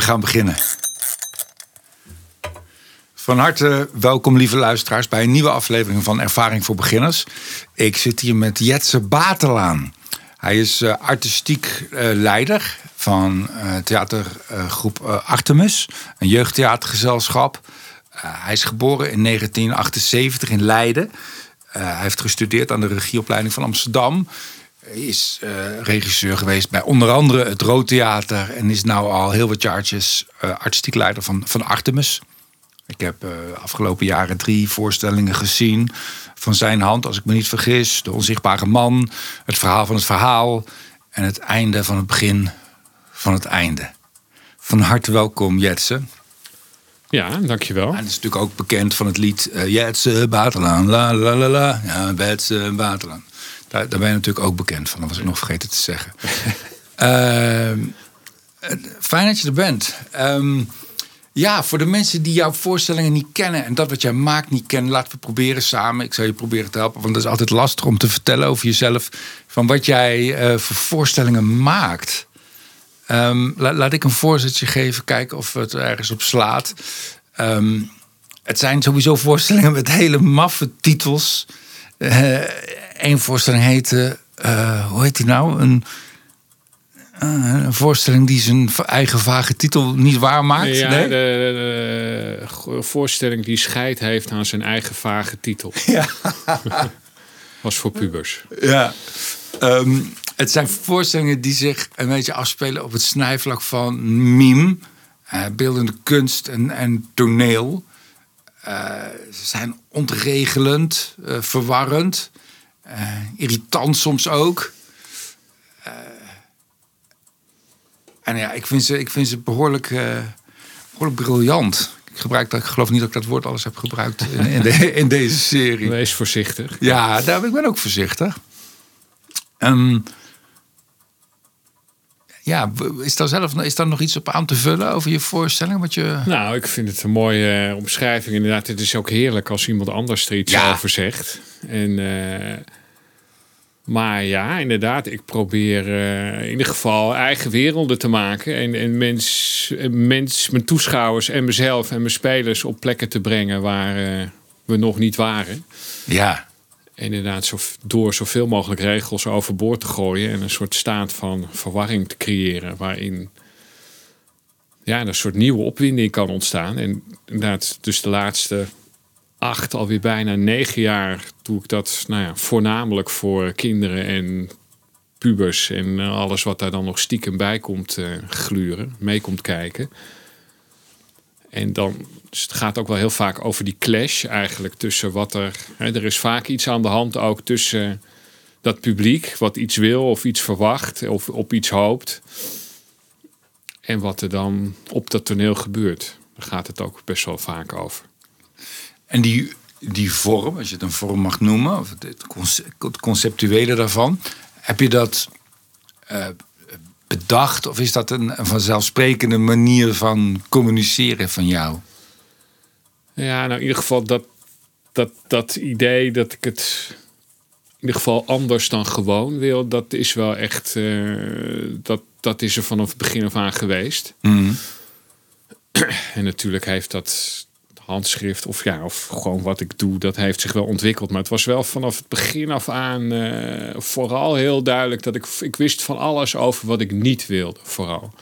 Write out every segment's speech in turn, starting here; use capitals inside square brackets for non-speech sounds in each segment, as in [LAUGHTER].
We gaan beginnen. Van harte welkom, lieve luisteraars, bij een nieuwe aflevering van Ervaring voor Beginners. Ik zit hier met Jetse Batelaan. Hij is uh, artistiek uh, leider van uh, theatergroep Artemis, een jeugdtheatergezelschap. hij is geboren in 1978 in Leiden. hij heeft gestudeerd aan de regieopleiding van Amsterdam is uh, regisseur geweest bij onder andere het Rood Theater. En is nou al heel wat jaartjes uh, artistiek leider van, van Artemis. Ik heb uh, afgelopen jaren drie voorstellingen gezien van zijn hand, als ik me niet vergis. De onzichtbare man, het verhaal van het verhaal en het einde van het begin van het einde. Van harte welkom, Jetsen. Ja, dankjewel. En het is natuurlijk ook bekend van het lied uh, Jetsen, Baterlaan, la la la la. Ja, Jetsen. Daar, daar ben je natuurlijk ook bekend van. Dat was ik nog vergeten te zeggen. [LAUGHS] uh, fijn dat je er bent. Um, ja, voor de mensen die jouw voorstellingen niet kennen en dat wat jij maakt niet kennen, laten we proberen samen. Ik zal je proberen te helpen, want het is altijd lastig om te vertellen over jezelf. Van wat jij uh, voor voorstellingen maakt. Um, la, laat ik een voorzetje geven, kijken of het ergens op slaat. Um, het zijn sowieso voorstellingen met hele maffe titels. Uh, Eén voorstelling heette, uh, hoe heet die nou? Een, uh, een voorstelling die zijn eigen vage titel niet waar maakt. Ja, nee? de, de, de, voorstelling die scheid heeft aan zijn eigen vage titel. [LAUGHS] Ja. [LAUGHS] Was voor pubers. Ja. Um, het zijn voorstellingen die zich een beetje afspelen op het snijvlak van meme, uh, beeldende kunst en, en toneel. ze zijn ontregelend, verwarrend. Uh, irritant soms ook. Uh, en ja, ik vind ze, ik vind ze behoorlijk, uh, behoorlijk briljant. Ik, gebruik dat, ik geloof niet dat ik dat woord alles heb gebruikt in, in, de, in deze serie. Wees voorzichtig. Ja, daar, ik ben ook voorzichtig. Um, ja, is daar zelf is daar nog iets op aan te vullen over je voorstelling? Wat je... Nou, ik vind het een mooie omschrijving. Inderdaad, het is ook heerlijk als iemand anders er iets ja. over zegt. En uh, maar ja, inderdaad, ik probeer uh, in ieder geval eigen werelden te maken. En, en mens, mens, mijn toeschouwers en mezelf en mijn spelers op plekken te brengen waar uh, we nog niet waren. Ja. Inderdaad, zo, door zoveel mogelijk regels overboord te gooien en een soort staat van verwarring te creëren. Waarin ja, een soort nieuwe opwinding kan ontstaan. En inderdaad, dus de laatste acht, alweer bijna negen jaar doe ik dat nou ja, voornamelijk voor kinderen en pubers en eh, alles wat daar dan nog stiekem bij komt uh, gluren, mee komt kijken. En dan dus het gaat ook wel heel vaak over die clash eigenlijk tussen wat er. Hè, er is vaak iets aan de hand ook tussen dat publiek, wat iets wil of iets verwacht of op iets hoopt. En wat er dan op dat toneel gebeurt. Daar gaat het ook best wel vaak over. En die, die vorm, als je het een vorm mag noemen, of het conceptuele daarvan, heb je dat uh, bedacht of is dat een, een vanzelfsprekende manier van communiceren van jou? Ja, nou in ieder geval dat, dat, dat idee dat ik het in ieder geval anders dan gewoon wil, dat is wel echt, uh, dat, dat is er vanaf het begin af aan geweest. Mm. En natuurlijk heeft dat handschrift of ja, of gewoon wat ik doe, dat heeft zich wel ontwikkeld. Maar het was wel vanaf het begin af aan uh, vooral heel duidelijk dat ik, ik wist van alles over wat ik niet wilde, vooral.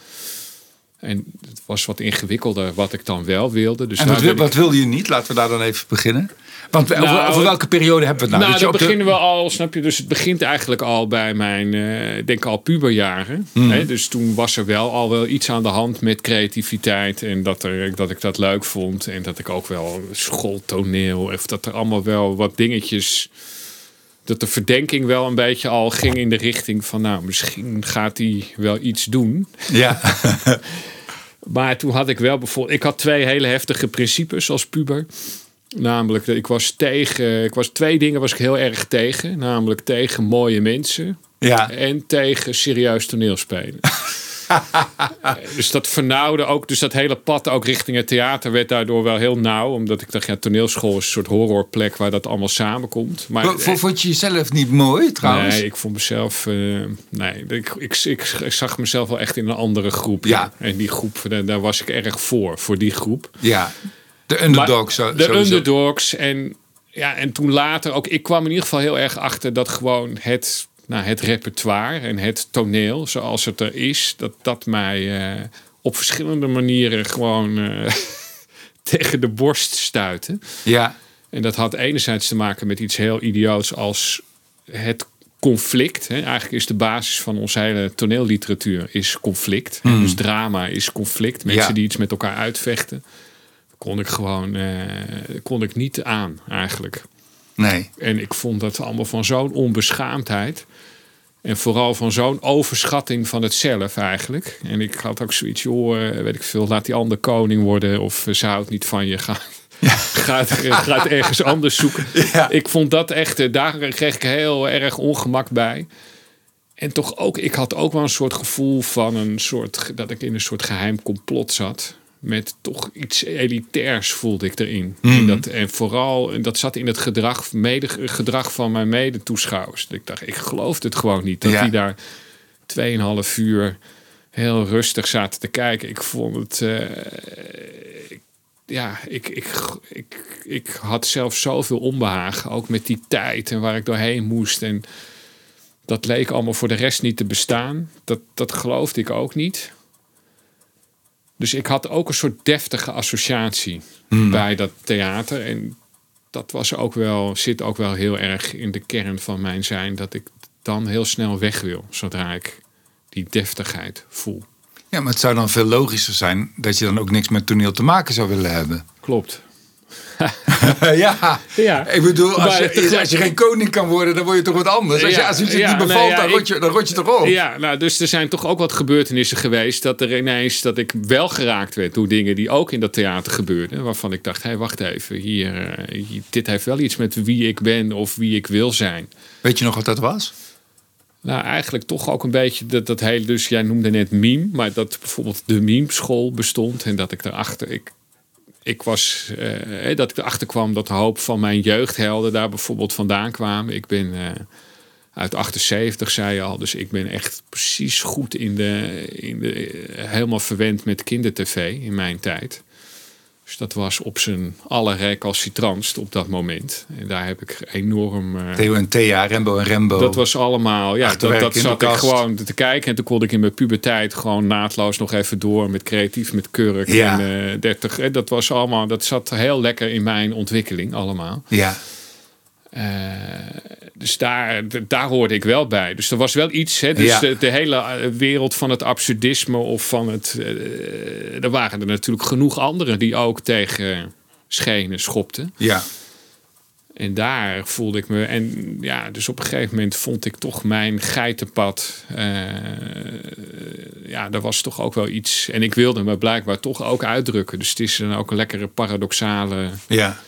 En het was wat ingewikkelder wat ik dan wel wilde. Dus en wat, wil, wat wilde je niet? Laten we daar dan even beginnen. Want nou, over, over, welke periode hebben we het nou? Nou, dan beginnen we al, snap je? Dus het begint eigenlijk al bij mijn, uh, denk al puberjaren. Mm. Hè? Dus toen was er wel al wel iets aan de hand met creativiteit. En dat, er, dat ik dat leuk vond. En dat ik ook wel schooltoneel. Of dat er allemaal wel wat dingetjes dat de verdenking wel een beetje al ging in de richting van, nou, misschien gaat hij wel iets doen. Ja. [LAUGHS] maar toen had ik wel bijvoorbeeld, ik had twee hele heftige principes als puber. Namelijk, ik was tegen, ik was twee dingen was ik heel erg tegen. Namelijk tegen mooie mensen. Ja. En tegen serieus toneelspelen. [LAUGHS] [LAUGHS] dus dat vernauwde ook. Dus dat hele pad ook richting het theater werd daardoor wel heel nauw. Omdat ik dacht, ja, toneelschool is een soort horrorplek waar dat allemaal samenkomt. Maar, V- Vond je jezelf niet mooi trouwens? Nee, ik vond mezelf. eh, nee, ik, ik, ik, ik zag mezelf wel echt in een andere groep. Ja. En die groep, daar, daar was ik erg voor, voor die groep. Ja, de underdog. Maar zo, de sowieso. underdogs. En, ja, en toen later ook. Ik kwam in ieder geval heel erg achter dat gewoon het, nou, het repertoire en het toneel zoals het er is, dat dat mij eh, op verschillende manieren gewoon eh, [LAUGHS] tegen de borst stuitte. Ja, En dat had enerzijds te maken met iets heel idioots als het conflict. Hè. Eigenlijk is de basis van onze hele toneelliteratuur is conflict. hè. Dus drama is conflict. Mensen Hmm. Ja. die iets met elkaar uitvechten. Kon ik gewoon eh, kon ik niet aan eigenlijk. Nee. En ik vond dat allemaal van zo'n onbeschaamdheid. En vooral van zo'n overschatting van het zelf eigenlijk. En ik had ook zoiets, joh, eh, weet ik veel, laat die ander koning worden. Of eh, ze houdt niet van je, ga, gaat, [LAUGHS] gaat ergens anders zoeken. [LAUGHS] Ja. Ik vond dat echt, eh, daar kreeg ik heel erg ongemak bij. En toch ook, ik had ook wel een soort gevoel van een soort, dat ik in een soort geheim complot zat. Met toch iets elitairs voelde ik erin. En, dat, en vooral, en dat zat in het gedrag, mede, gedrag van mijn medetoeschouwers. Ik dacht, ik geloof het gewoon niet. Dat Ja. die daar 2,5 uur heel rustig zaten te kijken. Ik vond het. eh, ik- ja, ik, ik, ik, ik had zelf zoveel onbehagen. Ook met die tijd en waar ik doorheen moest. En dat leek allemaal voor de rest niet te bestaan. Dat, dat geloofde ik ook niet. Dus ik had ook een soort deftige associatie bij dat theater. En dat was ook wel, zit ook wel heel erg in de kern van mijn zijn. Dat ik dan heel snel weg wil. Zodra ik die deftigheid voel. Ja, maar het zou dan veel logischer zijn dat je dan ook niks met toneel te maken zou willen hebben. Klopt. [LAUGHS] ja. Ja. ik bedoel, als je, als je geen koning kan worden, dan word je toch wat anders. Als je, als het je ja, niet bevalt, ja, dan, rot je, dan rot je toch op. Ja, nou, dus er zijn toch ook wat gebeurtenissen geweest dat er ineens dat ik wel geraakt werd door dingen die ook in dat theater gebeurden. Waarvan ik dacht, hé, wacht even, hier, eh, hier- dit heeft wel iets met wie ik ben of wie ik wil zijn. Weet je nog wat dat was? Nou, eigenlijk toch ook een beetje dat, dat hele, dus jij noemde net meme, maar dat bijvoorbeeld de meme school bestond en dat ik daarachter, ik, ik was, eh, dat ik erachter kwam dat de hoop van mijn jeugdhelden daar bijvoorbeeld vandaan kwamen. Ik ben eh, uit 78, zei je al, dus ik ben echt precies goed in de, in de eh, helemaal verwend met kindertv in mijn tijd. Dus dat was op zijn allerrecalcitrantst op dat moment. En daar heb ik enorm... eh, Theo en Thea, Rembo en Rembo. dat was allemaal, ja, dat, Achterwerk dat zat ik gewoon te kijken. En toen kon ik in mijn puberteit gewoon naadloos nog even door met creatief, met kurk Ja. en eh 30. En dat was allemaal, dat zat heel lekker in mijn ontwikkeling allemaal. Ja, Eh, dus daar, daar hoorde ik wel bij. Dus er was wel iets. Hè, dus Ja. de, de hele eh, wereld van het absurdisme of van het. eh, er waren er natuurlijk genoeg anderen die ook tegen schenen schopten. ja. En daar voelde ik me. En ja, dus op een gegeven moment vond ik toch mijn geitenpad. ja, daar was toch ook wel iets. En ik wilde me blijkbaar toch ook uitdrukken. Dus het is dan ook een lekkere paradoxale. ja.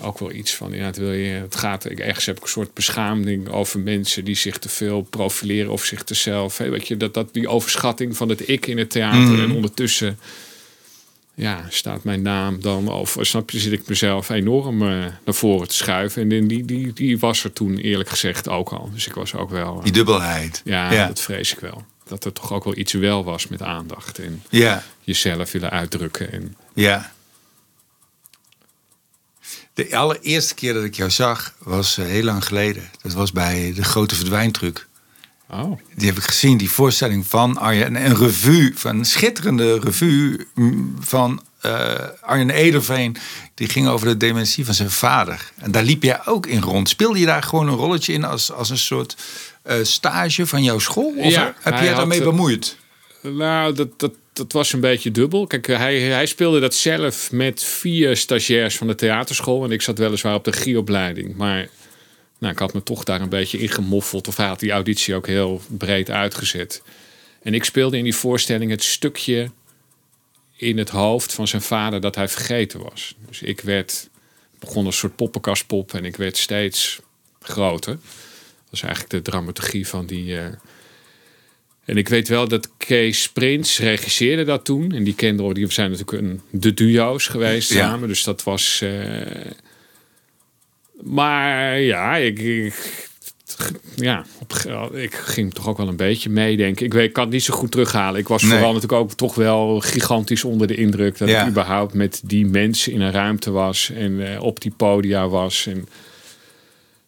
Ook wel iets van. Ja, het, wil je, het gaat. Ik, ergens heb ik een soort beschaming over mensen die zich te veel profileren of zich te zelf. Hè, weet je, dat, dat die overschatting van het ik in het theater. En ondertussen. Ja, staat mijn naam dan, of snap je, zit ik mezelf enorm eh, naar voren te schuiven. En die, die, die was er toen eerlijk gezegd ook al. Dus ik was ook wel, eh, Die dubbelheid. ja, ja. dat vrees ik wel. Dat er toch ook wel iets wel was met aandacht en Ja, jezelf willen uitdrukken. En, ja. De allereerste keer dat ik jou zag was eh, heel lang geleden. Dat was bij de grote verdwijntruc. oh, Die heb ik gezien, die voorstelling van Arjen. Een revue, van een schitterende revue mm, van eh, Arjen Ederveen. Die ging over de dementie van zijn vader. En daar liep jij ook in rond. Speelde je daar gewoon een rolletje in als, als een soort eh, stage van jouw school? Of Ja, heb jij daarmee bemoeid? Nou, dat, dat, dat was een beetje dubbel. Kijk, hij, hij speelde dat zelf met vier stagiairs van de theaterschool. En ik zat weliswaar op de GIE-opleiding. Maar nou, ik had me toch daar een beetje ingemoffeld. Of hij had die auditie ook heel breed uitgezet. En ik speelde in die voorstelling het stukje in het hoofd van zijn vader dat hij vergeten was. Dus ik werd, begon een soort poppenkastpop en ik werd steeds groter. Dat is eigenlijk de dramaturgie van die... eh, En ik weet wel dat Kees Prins regisseerde dat toen. En die kenden, die zijn natuurlijk een, de duo's geweest Ja. samen. Dus dat was. eh, maar ja, ik, ik- ja, op, ik ging toch ook wel een beetje meedenken. Ik, weet, ik kan het niet zo goed terughalen. Ik was Nee. vooral natuurlijk ook toch wel gigantisch onder de indruk dat Ja. ik überhaupt met die mensen in een ruimte was en eh, op die podia was. En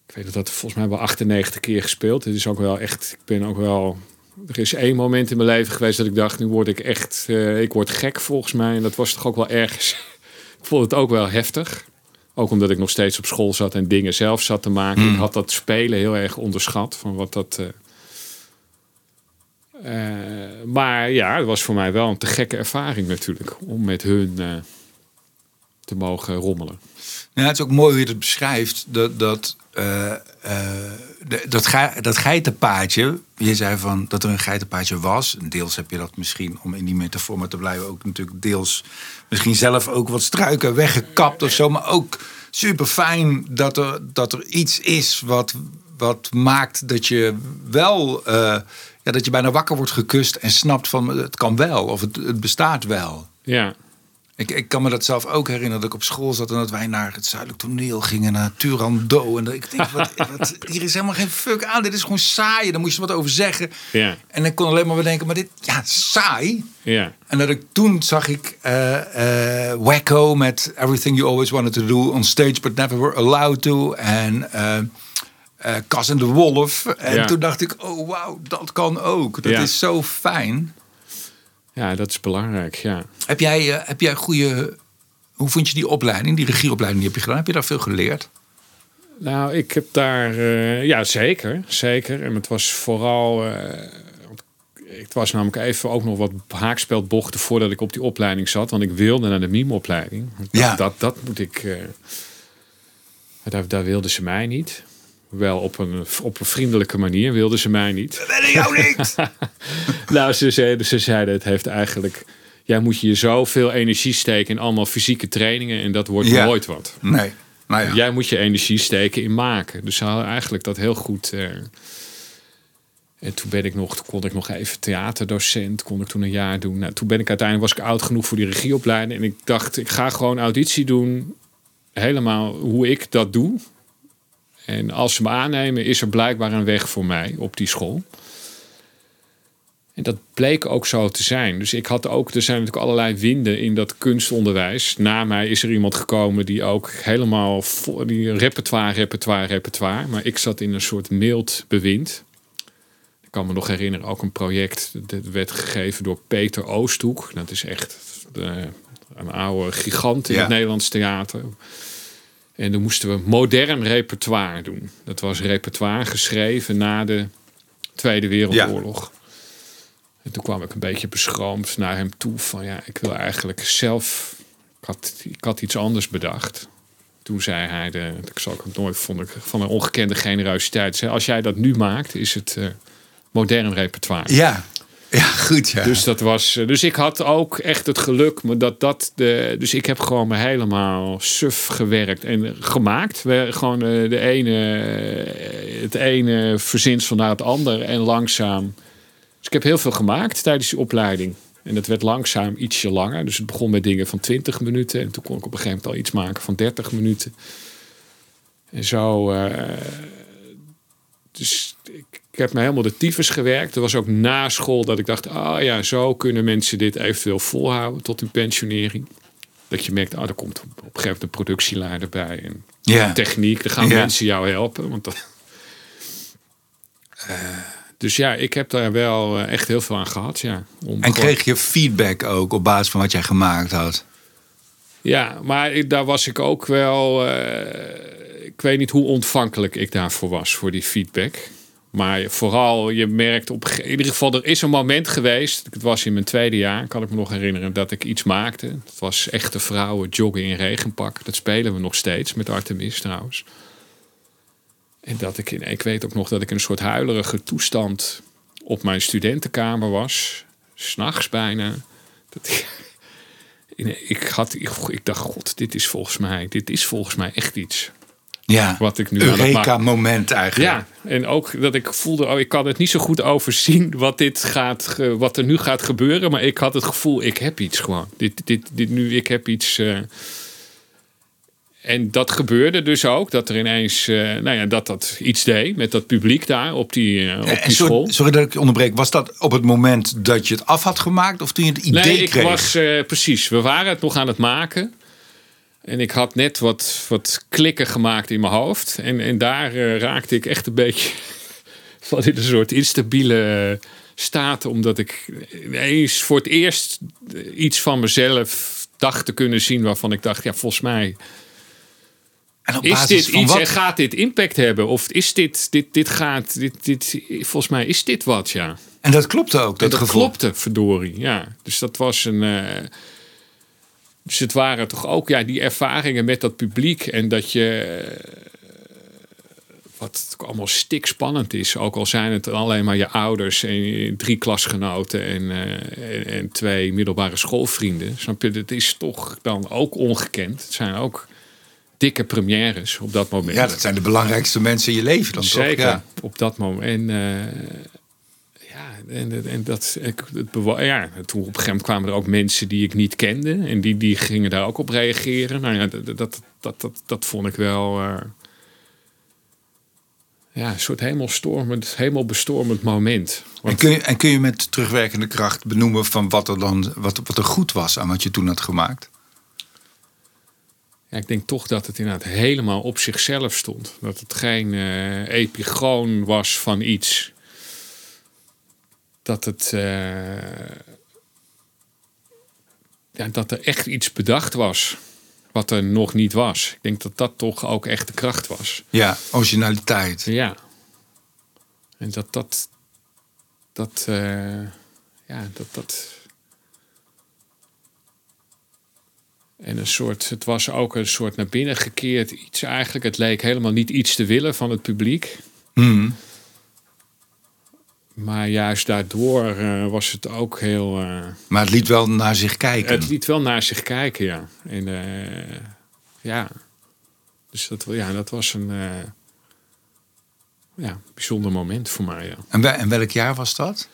ik weet dat dat volgens mij wel 98 keer gespeeld. Het is ook wel echt. Ik ben ook wel. Er is één moment in mijn leven geweest dat ik dacht, nu word ik echt, eh, ik word gek volgens mij. En dat was toch ook wel ergens. [LAUGHS] ik vond het ook wel heftig. Ook omdat ik nog steeds op school zat en dingen zelf zat te maken. Ik had dat spelen heel erg onderschat van wat dat. eh, eh, maar ja, het was voor mij wel een te gekke ervaring natuurlijk om met hun te mogen rommelen. Ja, het is ook mooi hoe je het beschrijft. Dat, dat, eh, eh, dat, ge- dat geitenpaadje. Je zei van dat er een geitenpaadje was. Deels heb je dat misschien, om in die metafoor te blijven, ook natuurlijk deels misschien zelf ook wat struiken weggekapt of zo. Maar ook super fijn dat er, dat er iets is wat, wat maakt dat je wel. eh, ja, dat je bijna wakker wordt gekust en snapt van het kan wel of het, het bestaat wel. Ja, Ik, ik kan me dat zelf ook herinneren dat ik op school zat en dat wij naar het zuidelijk toneel gingen, naar Turandot. En dat ik denk, wat, [LAUGHS] wat, hier is helemaal geen fuck aan, dit is gewoon saai. Daar moest je wat over zeggen. ja, En ik kon alleen maar bedenken, maar dit, ja, saai. ja. En dat ik toen zag ik eh, eh, Wacko met Everything You Always Wanted to Do on stage, but never were allowed to. En eh, Cas en de Wolf. En Ja. toen dacht ik, oh wauw, dat kan ook. Dat Ja. is zo fijn. Ja, dat is belangrijk, ja. Heb jij, eh, heb jij goede. Hoe vond je die opleiding, die regieopleiding die heb je gedaan? Heb je daar veel geleerd? Nou, ik heb daar, eh, ja zeker, zeker. En het was vooral, eh, het was namelijk even ook nog wat haakspelbochten voordat ik op die opleiding zat. Want ik wilde naar de mime-opleiding. Ja. dat, dat moet ik, maar daar, daar wilden ze mij niet. Wel op een, op een vriendelijke manier wilden ze mij niet. We willen jou niet! [LAUGHS] Nou, ze zeiden, ze zeiden het heeft eigenlijk... Jij moet je zoveel energie steken in allemaal fysieke trainingen... en dat wordt Ja. nooit wat. Nee. Nou ja. Jij moet je energie steken in maken. Dus ze hadden eigenlijk dat heel goed. eh. En toen ben ik nog, toen kon ik nog even theaterdocent, kon ik toen een jaar doen. Nou, toen ben ik uiteindelijk was ik oud genoeg voor die regieopleiding. En ik dacht, ik ga gewoon auditie doen, helemaal hoe ik dat doe. En als ze me aannemen, is er blijkbaar een weg voor mij op die school. En dat bleek ook zo te zijn. Dus ik had ook, er zijn natuurlijk allerlei winden in dat kunstonderwijs. Na mij is er iemand gekomen die ook helemaal vol, die repertoire, repertoire, repertoire. Maar ik zat in een soort mild bewind. Ik kan me nog herinneren, ook een project dat werd gegeven door Peter Oosthoek. Dat is echt de, een oude gigant in Ja. het Nederlands theater. En dan moesten we modern repertoire doen. Dat was repertoire geschreven na de Tweede Wereldoorlog. En toen kwam ik een beetje beschroomd naar hem toe van ja, ik wil eigenlijk zelf. Ik had, ik had iets anders bedacht. Toen zei hij, de, ik zal ook nooit vond ik van een ongekende generositeit. Zei, als jij dat nu maakt, is het eh, modern repertoire. Ja. [LAUGHS] Ja, goed. Ja. Dus dat was. eh, Dus ik had ook echt het geluk, maar dat dat de. Dus ik heb gewoon me helemaal suf gewerkt en gemaakt. We, gewoon eh, de ene, eh, het ene verzinsel naar het andere en langzaam. Dus ik heb heel veel gemaakt tijdens die opleiding. En dat werd langzaam ietsje langer. Dus het begon met dingen van 20 minuten. En toen kon ik op een gegeven moment al iets maken van 30 minuten. En zo. Dus ik, ik heb me helemaal de tyfus gewerkt. Er was ook na school dat ik dacht: ah ja, zo kunnen mensen dit eventueel volhouden tot hun pensionering. Dat je merkt, ah, er komt op een gegeven moment een productieleider bij. En ja. techniek, dan gaan mensen jou helpen. Want dat... Eh, dus ja, ik heb daar wel eh, echt heel veel aan gehad. Ja, om En kreeg je feedback ook op basis van wat jij gemaakt had? Ja, maar daar was ik ook wel. eh, ik weet niet hoe ontvankelijk ik daarvoor was, voor die feedback. Maar vooral, je merkt op. In ieder geval, er is een moment geweest. Het was in mijn tweede jaar, kan ik me nog herinneren, dat ik iets maakte. Het was echte vrouwen joggen in regenpak. Dat spelen we nog steeds met Artemis trouwens. En dat ik in. Ik weet ook nog dat ik in een soort huilerige toestand op mijn studentenkamer was. S'nachts bijna. Dat ik, [LAUGHS] ik, had, ik, ik dacht, god, dit is volgens mij, dit is volgens mij echt iets. Ja, wat ik nu Eureka-moment eigenlijk. Ja, en ook dat ik voelde, oh, ik kan het niet zo goed overzien wat, dit gaat, ge- wat er nu gaat gebeuren. Maar ik had het gevoel, ik heb iets gewoon. Dit, dit, dit nu, ik heb iets. eh. en dat gebeurde dus ook, dat er ineens, eh, nou ja, dat dat iets deed met dat publiek daar op die, eh, op die school. sorry dat ik onderbreek. Was dat op het moment dat je het af had gemaakt of toen je het idee Nee, ik kreeg? was eh, precies. We waren het nog aan het maken. En ik had net wat, wat klikken gemaakt in mijn hoofd. En, en daar eh, raakte ik echt een beetje [LAUGHS] van in een soort instabiele staat. Omdat ik ineens voor het eerst iets van mezelf dacht te kunnen zien. Waarvan ik dacht, ja, volgens mij en op is dit van iets wat? en gaat dit impact hebben? Of is dit, dit, dit gaat, dit, dit, volgens mij is dit wat, ja. En dat klopte ook, dat, dat gevoel. klopte, verdorie. Ja. Dus dat was een. eh, dus het waren toch ook ja, die ervaringen met dat publiek. En dat je. eh, wat allemaal stikspannend is. Ook al zijn het alleen maar je ouders en drie klasgenoten en, eh, en, en twee middelbare schoolvrienden. Snap je? Het is toch dan ook ongekend. Het zijn ook dikke premières op dat moment. Ja, dat zijn de belangrijkste mensen in je leven dan Zeker, toch? Ja. op dat moment. En, eh, ja, en, en dat, ik, het ja, toen op een gegeven moment kwamen er ook mensen die ik niet kende. En die, die gingen daar ook op reageren. Nou ja, dat, dat, dat, dat, dat vond ik wel... eh, ja, een soort hemelstormend, hemelbestormend moment. En kun, je, en kun je met terugwerkende kracht benoemen van wat er dan wat, wat er goed was aan wat je toen had gemaakt? ja, ik denk toch dat het inderdaad helemaal op zichzelf stond. Dat het geen eh epigoon was van iets. Dat het... eh, ja, dat er echt iets bedacht was. Wat er nog niet was. Ik denk dat dat toch ook echt de kracht was. Ja, originaliteit. Ja. En dat dat. Dat. eh, ja, dat dat. En een soort. Het was ook een soort naar binnen gekeerd iets eigenlijk. Het leek helemaal niet iets te willen van het publiek. Mhm. Maar juist daardoor eh, was het ook heel. eh, Maar het liet wel naar zich kijken. het liet wel naar zich kijken, ja. En eh, ja. Dus dat, ja, dat was een. eh, ja, bijzonder moment voor mij, ja. En, wel- en welk jaar was dat?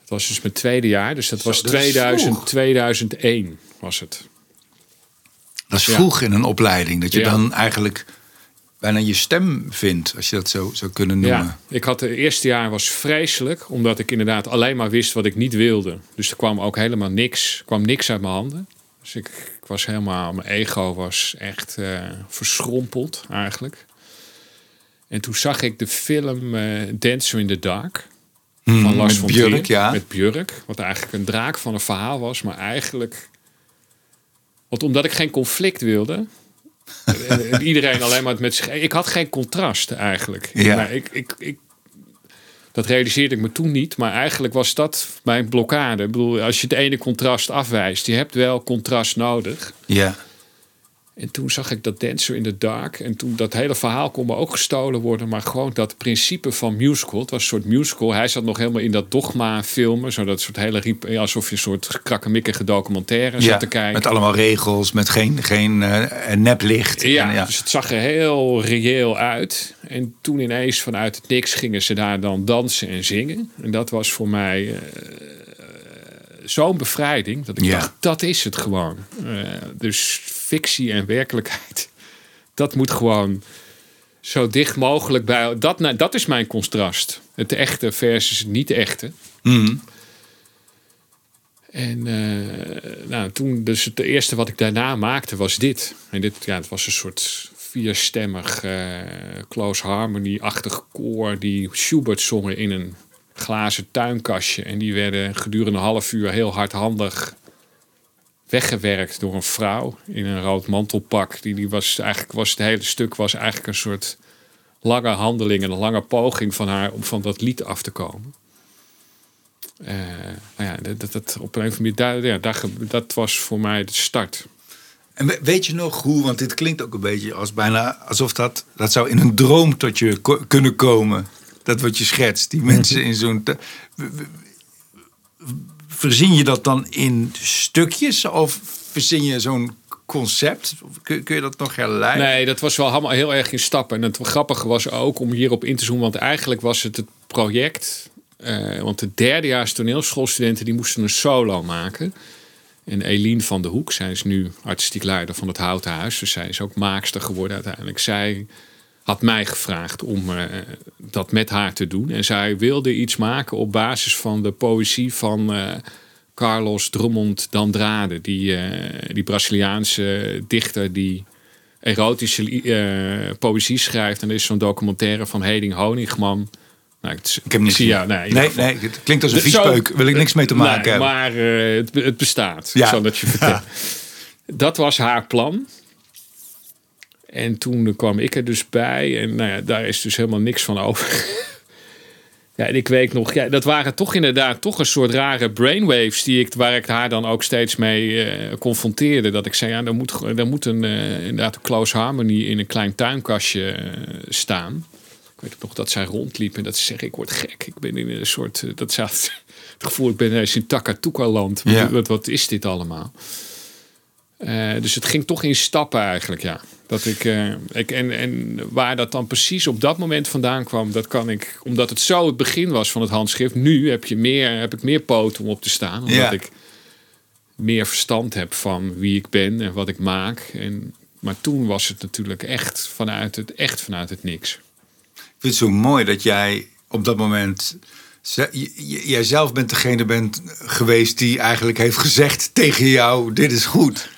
Het was dus mijn tweede jaar, dus dat Zo, was dat is 2000, vroeg. 2001 was het. Dat is Ja. vroeg in een opleiding. Dat je Ja. dan eigenlijk bijna je stem vindt, als je dat zo zou kunnen noemen. Ja, ik had het eerste jaar was vreselijk, omdat ik inderdaad alleen maar wist wat ik niet wilde. Dus er kwam ook helemaal niks, kwam niks uit mijn handen. Dus ik, ik was helemaal, mijn ego was echt eh, verschrompeld eigenlijk. En toen zag ik de film eh, Dancer in the Dark van Mhm, Lars von Björk, Trier. ja. Met Björk, wat eigenlijk een draak van een verhaal was, maar eigenlijk... Want omdat ik geen conflict wilde, iedereen alleen maar met zich. Ik had geen contrast eigenlijk. Ja. Maar ik, ik, ik, dat realiseerde ik me toen niet. Maar eigenlijk was dat mijn blokkade. Ik bedoel, als je het ene contrast afwijst, je hebt wel contrast nodig. Ja. En toen zag ik dat Dancer in the Dark. En toen dat hele verhaal kon me ook gestolen worden. Maar gewoon dat principe van musical. Het was een soort musical. Hij zat nog helemaal in dat dogma filmen. Zo dat soort hele riep, alsof je een soort krakkemikkige documentaire ja. zat te kijken. Met allemaal regels, met geen, geen eh, neplicht. Ja, En, ja. dus het zag er heel reëel uit. En toen ineens vanuit het niks gingen ze daar dan dansen en zingen. En dat was voor mij eh, zo'n bevrijding. Dat ik Ja. dacht, dat is het gewoon. Eh, dus fictie en werkelijkheid. [LAUGHS] Dat moet gewoon zo dicht mogelijk bij... Dat, nou, dat is mijn contrast. Het echte versus het niet echte. Mhm. En eh, nou, toen, dus het eerste wat ik daarna maakte was dit. En dit, ja, het was een soort vierstemmig, eh, close harmony-achtig koor die Schubert zongen in een glazen tuinkastje. En die werden gedurende een half uur heel hardhandig weggewerkt door een vrouw in een rood mantelpak. Die, die was eigenlijk was het hele stuk was eigenlijk een soort lange handeling en een lange poging van haar om van dat lied af te komen. Eh, nou ja, dat, dat, dat op een of andere manier, daar, dat was voor mij de start. En we- weet je nog hoe, want dit klinkt ook een beetje als bijna alsof dat, dat zou in een droom tot je kunnen komen. Dat wat je schetst, die mensen in zo'n. Verzin je dat dan in stukjes of verzin je zo'n concept? Kun, kun je dat nog herleiden? Nee, dat was wel allemaal heel erg in stappen. En het grappige was ook om hierop in te zoomen. Want eigenlijk was het het project... eh, want de derdejaars toneelschoolstudenten... die moesten een solo maken. En Eline van de Hoek, zij is nu artistiek leider van het Houten Huis. Dus zij is ook maakster geworden uiteindelijk. Zij had mij gevraagd om eh, dat met haar te doen. En zij wilde iets maken op basis van de poëzie van eh, Carlos Drummond d'Andrade. Die, eh, die Braziliaanse dichter die erotische poëzie schrijft. En er is zo'n documentaire van Heding Honigman. Nou, ik, Ik heb niet zie jou. Nee, Nee, het klinkt als een viespeuk. Wil ik niks mee te maken Nee, hebben. maar het, het bestaat. Ja. Ja. Zal dat je [LAUGHS] vertellen. Dat was haar plan. En toen kwam ik er dus bij. En nou ja, daar is dus helemaal niks van over. [LAUGHS] ja, en ik weet nog, ja, dat waren toch inderdaad toch een soort rare brainwaves die ik, waar ik haar dan ook steeds mee eh, confronteerde. Dat ik zei, ja, er moet, er moet een, eh, inderdaad een close harmony in een klein tuinkastje eh, staan. Ik weet ook nog dat zij rondliep en dat ze zei, ik word gek. Ik ben in een soort, eh, dat ze had [LAUGHS] het gevoel, ik ben in Takatuka-land. Wat, Ja. wat, wat is dit allemaal? Eh, dus het ging toch in stappen eigenlijk, ja. Dat ik, eh, ik, en, en waar dat dan precies op dat moment vandaan kwam, dat kan ik, omdat het zo het begin was van het handschrift. Nu heb, je meer, heb ik meer poten om op te staan, omdat Ja. ik meer verstand heb van wie ik ben en wat ik maak. En, maar toen was het natuurlijk echt vanuit het, echt vanuit het niks. Ik vind het zo mooi dat jij op dat moment. ze- j- j- Jij zelf bent degene bent geweest die eigenlijk heeft gezegd tegen jou: dit is goed.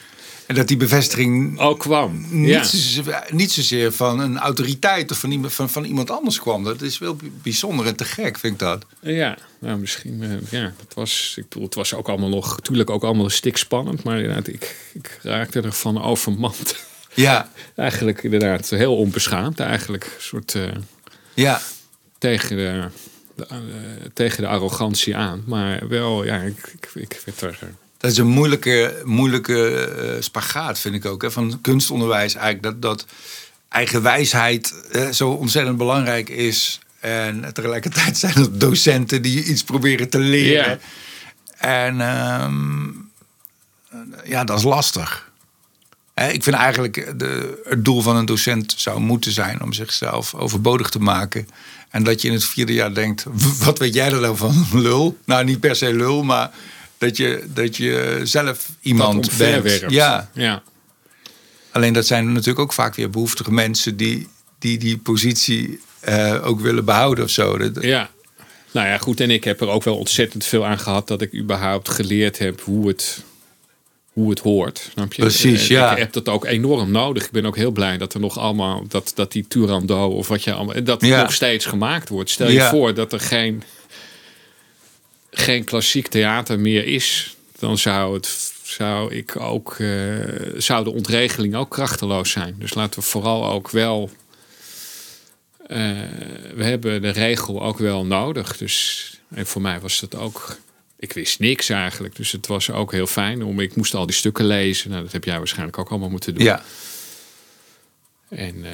En dat die bevestiging Ook kwam. niet, ja. zozeer, niet zozeer van een autoriteit of van iemand, van, van iemand anders kwam. Dat is wel bijzonder en te gek, vind ik dat. Ja, nou misschien. eh, ja, het was, ik bedoel, het was ook allemaal nog, natuurlijk ook allemaal een stik spannend, maar inderdaad, ik, ik raakte ervan overmand. [LAUGHS] Ja, [LAUGHS] eigenlijk inderdaad heel onbeschaamd, eigenlijk een soort eh, ja. tegen, de, de, eh, tegen de arrogantie aan, maar wel, ja, ik, ik, ik werd er. Dat is een moeilijke, moeilijke eh, spagaat, vind ik ook. Hè, van kunstonderwijs eigenlijk. Dat, dat eigen wijsheid eh, zo ontzettend belangrijk is. En tegelijkertijd [LAUGHS] zijn er docenten die je iets proberen te leren. En ehm, ja, dat is lastig. Hè, Ik vind eigenlijk de, het doel van een docent zou moeten zijn om zichzelf overbodig te maken. En dat je in het vierde jaar denkt: "W- wat weet jij er nou van? [LAUGHS] Lul. Nou, niet per se lul, maar dat je, dat je zelf iemand dat bent. Ja, ja. alleen dat zijn natuurlijk ook vaak weer behoeftige mensen die die, die positie eh, ook willen behouden of zo. Dat- Ja. Nou ja, goed. En ik heb er ook wel ontzettend veel aan gehad dat ik überhaupt geleerd heb hoe het, hoe het hoort. Snap je? Precies, Eh, ja. Ik heb dat ook enorm nodig. Ik ben ook heel blij dat er nog allemaal, dat, dat die Turandot of wat je allemaal, dat Ja. nog steeds gemaakt wordt. Stel je Ja. voor dat er geen, geen klassiek theater meer is, dan zou het. Zou ik ook, eh, zou de ontregeling ook krachteloos zijn. Dus laten we vooral ook wel eh, we hebben de regel ook wel nodig. Dus en voor mij was dat ook. Ik wist niks eigenlijk. Dus het was ook heel fijn om. Ik moest al die stukken lezen. Nou, dat heb jij waarschijnlijk ook allemaal moeten doen. ja. En. eh,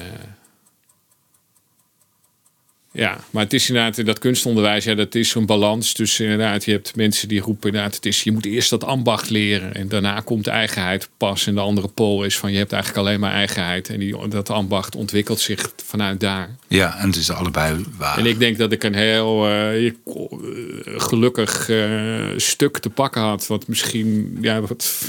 ja, maar het is inderdaad dat kunstonderwijs, ja, dat is een balans tussen inderdaad, je hebt mensen die roepen inderdaad, het is, je moet eerst dat ambacht leren en daarna komt de eigenheid pas. En de andere pol is van je hebt eigenlijk alleen maar eigenheid en die, dat ambacht ontwikkelt zich vanuit daar. ja, en het is allebei waar. En ik denk dat ik een heel eh, eh, gelukkig eh, stuk te pakken had. Wat misschien, ja, wat.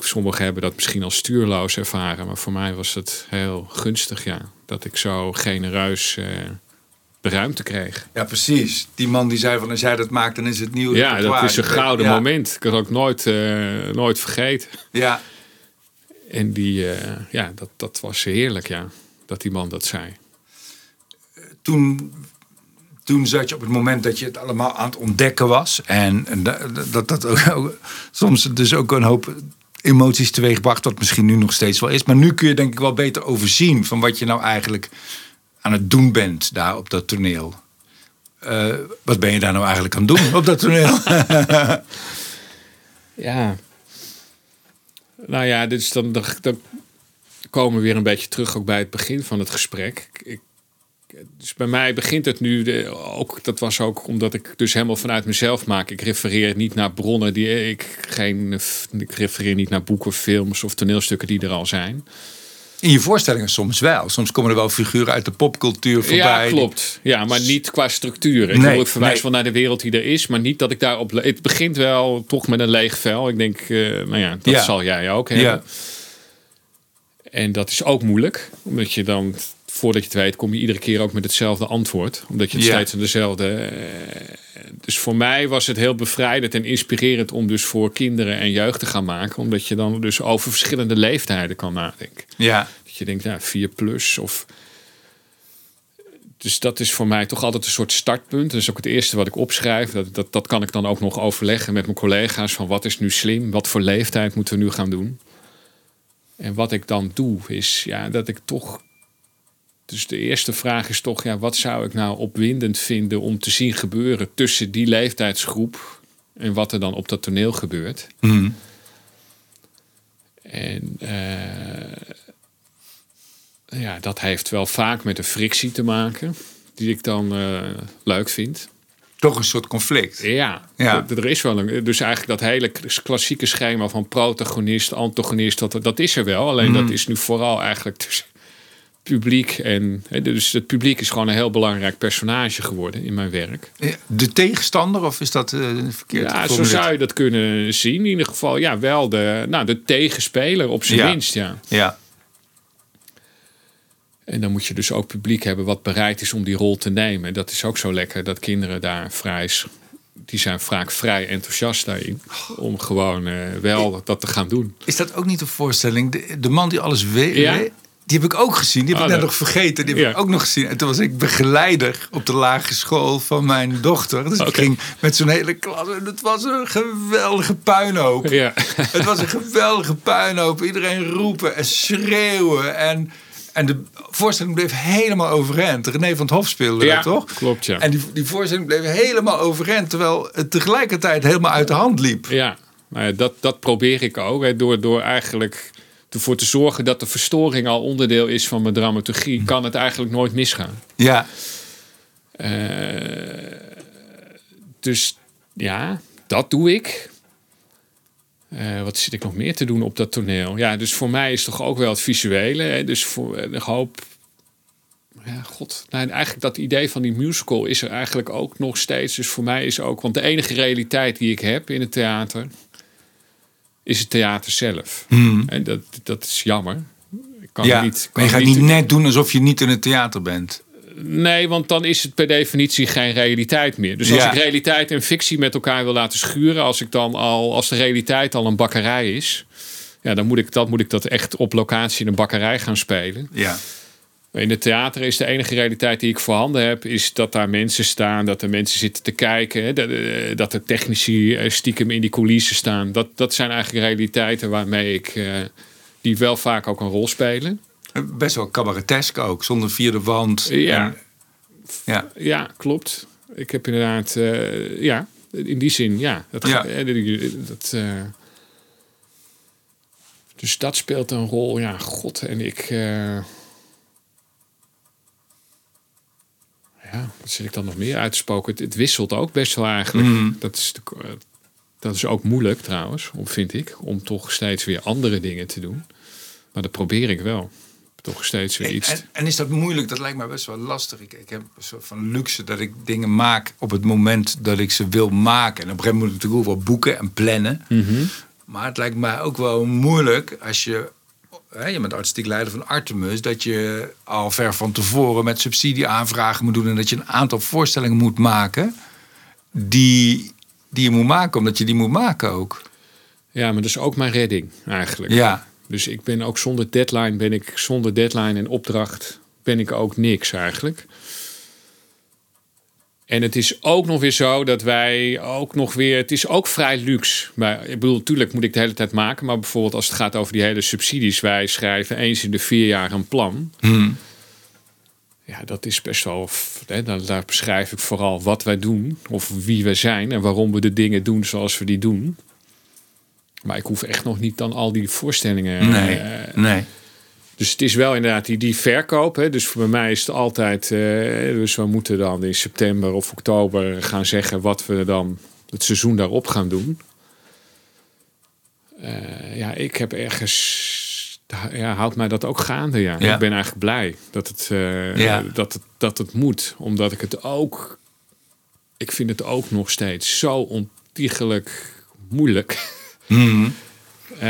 Sommigen hebben dat misschien als stuurloos ervaren. Maar voor mij was het heel gunstig, ja. Dat ik zo genereus eh, de ruimte kreeg. Ja, precies. Die man die zei van als jij dat maakt, dan is het nieuw. Ja, dat is een gouden Ja, moment. Ik had het ook nooit, eh, nooit vergeten. Ja, En die, eh, ja, dat, dat was heerlijk, ja. Dat die man dat zei. toen, toen zat je op het moment dat je het allemaal aan het ontdekken was. En, en da- dat dat ook, ook [LAUGHS] soms dus ook een hoop emoties teweegbracht, wat misschien nu nog steeds wel is. Maar nu kun je denk ik wel beter overzien van wat je nou eigenlijk aan het doen bent daar op dat toneel. Eh, wat ben je daar nou eigenlijk aan het doen op dat toneel? [LAUGHS] Ja. Nou ja, dan, dan, dan komen we weer een beetje terug ook bij het begin van het gesprek. Ik, dus bij mij begint het nu, de, ook, dat was ook omdat ik dus helemaal vanuit mezelf maak. Ik refereer niet naar bronnen die ik geen, ik refereer niet naar boeken, films of toneelstukken die er al zijn. In je voorstellingen soms wel. Soms komen er wel figuren uit de popcultuur voorbij. Ja, klopt. Ja, maar niet qua structuur. Ik, nee, ik verwijs nee. wel naar de wereld die er is, maar niet dat ik daarop. Het begint wel toch met een leeg vel. Ik denk, uh, nou ja, dat zal jij ook hebben. Ja. En dat is ook moeilijk, omdat je dan voordat je het weet, kom je iedere keer ook met hetzelfde antwoord. Omdat je het steeds aan dezelfde. Eh, dus voor mij was het heel bevrijdend en inspirerend om dus voor kinderen en jeugd te gaan maken. Omdat je dan dus over verschillende leeftijden kan nadenken. Ja. Dat je denkt, ja, 4 plus of. Dus dat is voor mij toch altijd een soort startpunt. Dat is ook het eerste wat ik opschrijf. Dat, dat, dat kan ik dan ook nog overleggen met mijn collega's. Van wat is nu slim? Wat voor leeftijd moeten we nu gaan doen? En wat ik dan doe, is ja, dat ik toch dus de eerste vraag is toch, ja, wat zou ik nou opwindend vinden om te zien gebeuren tussen die leeftijdsgroep en wat er dan op dat toneel gebeurt. Mhm. En uh, ja, dat heeft wel vaak met een frictie te maken, die ik dan uh, leuk vind. Toch een soort conflict. Ja, ja. er is wel een. Dus eigenlijk dat hele klassieke schema van protagonist, antagonist, dat, dat is er wel. Alleen dat mhm. is nu vooral eigenlijk tussen publiek. En, dus het publiek is gewoon een heel belangrijk personage geworden in mijn werk. De tegenstander, of is dat uh, verkeerd? Ja, zo zou je dat kunnen zien. In ieder geval, ja, wel de, nou, de tegenspeler op zijn minst. Ja. ja. En dan moet je dus ook publiek hebben wat bereid is om die rol te nemen. Dat is ook zo lekker dat kinderen daar vrij die zijn vaak vrij enthousiast daarin. Om gewoon uh, wel dat te gaan doen. Is dat ook niet een voorstelling? De, de man die alles weet, ja? Die heb ik ook gezien. Die heb ik oh, net nog vergeten. Die heb ik ook nog gezien. En toen was ik begeleider op de lage school van mijn dochter. Dus ik ging met zo'n hele klas. En het was een geweldige puinhoop. Ja. Het was een geweldige puinhoop. Iedereen roepen en schreeuwen. En, en de voorstelling bleef helemaal overeind. René van het Hof speelde ja, toch? klopt ja. En die, die voorstelling bleef helemaal overeind. Terwijl het tegelijkertijd helemaal uit de hand liep. Ja, nou dat, dat probeer ik ook. Door, door eigenlijk ervoor te zorgen dat de verstoring al onderdeel is van mijn dramaturgie, kan het eigenlijk nooit misgaan. Ja. Uh, dus ja, dat doe ik. Uh, wat zit ik nog meer te doen op dat toneel? Ja, dus voor mij is toch ook wel het visuele. Hè? Dus voor de hoop. Ja, god. Nou, eigenlijk dat idee van die musical is er eigenlijk ook nog steeds. Dus voor mij is ook. Want de enige realiteit die ik heb in het theater is het theater zelf. Hmm. En dat, dat is jammer. Ik kan ja, niet, kan je gaat niet, net doen alsof je niet in het theater bent. Nee, want dan is het per definitie geen realiteit meer. Dus als ik realiteit en fictie met elkaar wil laten schuren, als ik dan al, als de realiteit al een bakkerij is, ja, dan moet ik dat, moet ik dat echt op locatie in een bakkerij gaan spelen. Ja. In het theater is de enige realiteit die ik voorhanden heb, is dat daar mensen staan, dat er mensen zitten te kijken, dat er technici eh, stiekem in die coulissen staan. Dat, dat zijn eigenlijk realiteiten waarmee ik, uh, die wel vaak ook een rol spelen. Best wel cabaretesk ook, zonder vierde wand. Ja, ja. ja klopt. Ik heb inderdaad, uh, ja, in die zin, ja. Dat, ja. dat, uh, dus dat speelt een rol, ja, god. En ik. Ja, wat zit ik dan nog meer uitspoken? Het, het wisselt ook best wel eigenlijk. Mm. Dat, is de, dat is ook moeilijk trouwens, vind ik, om toch steeds weer andere dingen te doen. Maar dat probeer ik wel. Toch steeds weer iets. En, en, is dat moeilijk? Dat lijkt me best wel lastig. Ik, ik heb een soort van luxe dat ik dingen maak op het moment dat ik ze wil maken. En op een gegeven moment moet ik natuurlijk ook wel boeken en plannen. Mm Maar het lijkt mij ook wel moeilijk als je je bent artistiek leider van Artemis, dat je al ver van tevoren met subsidieaanvragen moet doen en dat je een aantal voorstellingen moet maken die, die je moet maken, omdat je die moet maken ook. Ja, maar dat is ook mijn redding eigenlijk. Ja. Dus ik ben ook zonder deadline, ben ik zonder deadline en opdracht, ben ik ook niks eigenlijk. En het is ook nog weer zo dat wij ook nog weer. Het is ook vrij luxe. Maar ik bedoel, natuurlijk moet ik de hele tijd maken. Maar bijvoorbeeld als het gaat over die hele subsidies. Wij schrijven eens in de vier jaar een plan. Hmm. Ja, dat is best wel. Hè, daar beschrijf ik vooral wat wij doen. Of wie we zijn. En waarom we de dingen doen zoals we die doen. Maar ik hoef echt nog niet dan al die voorstellingen. Nee, uh, nee. Dus het is wel inderdaad die, die verkoop. Hè. Dus voor mij is het altijd. eh, dus we moeten dan in september of oktober gaan zeggen wat we dan het seizoen daarop gaan doen. Eh, ja, ik heb ergens. Ja, houdt mij dat ook gaande. Ja. Ja. Ik ben eigenlijk blij dat het, eh, Ja. dat, het, dat het moet. Omdat ik het ook. Ik vind het ook nog steeds zo ontiegelijk moeilijk. Mhm. Eh,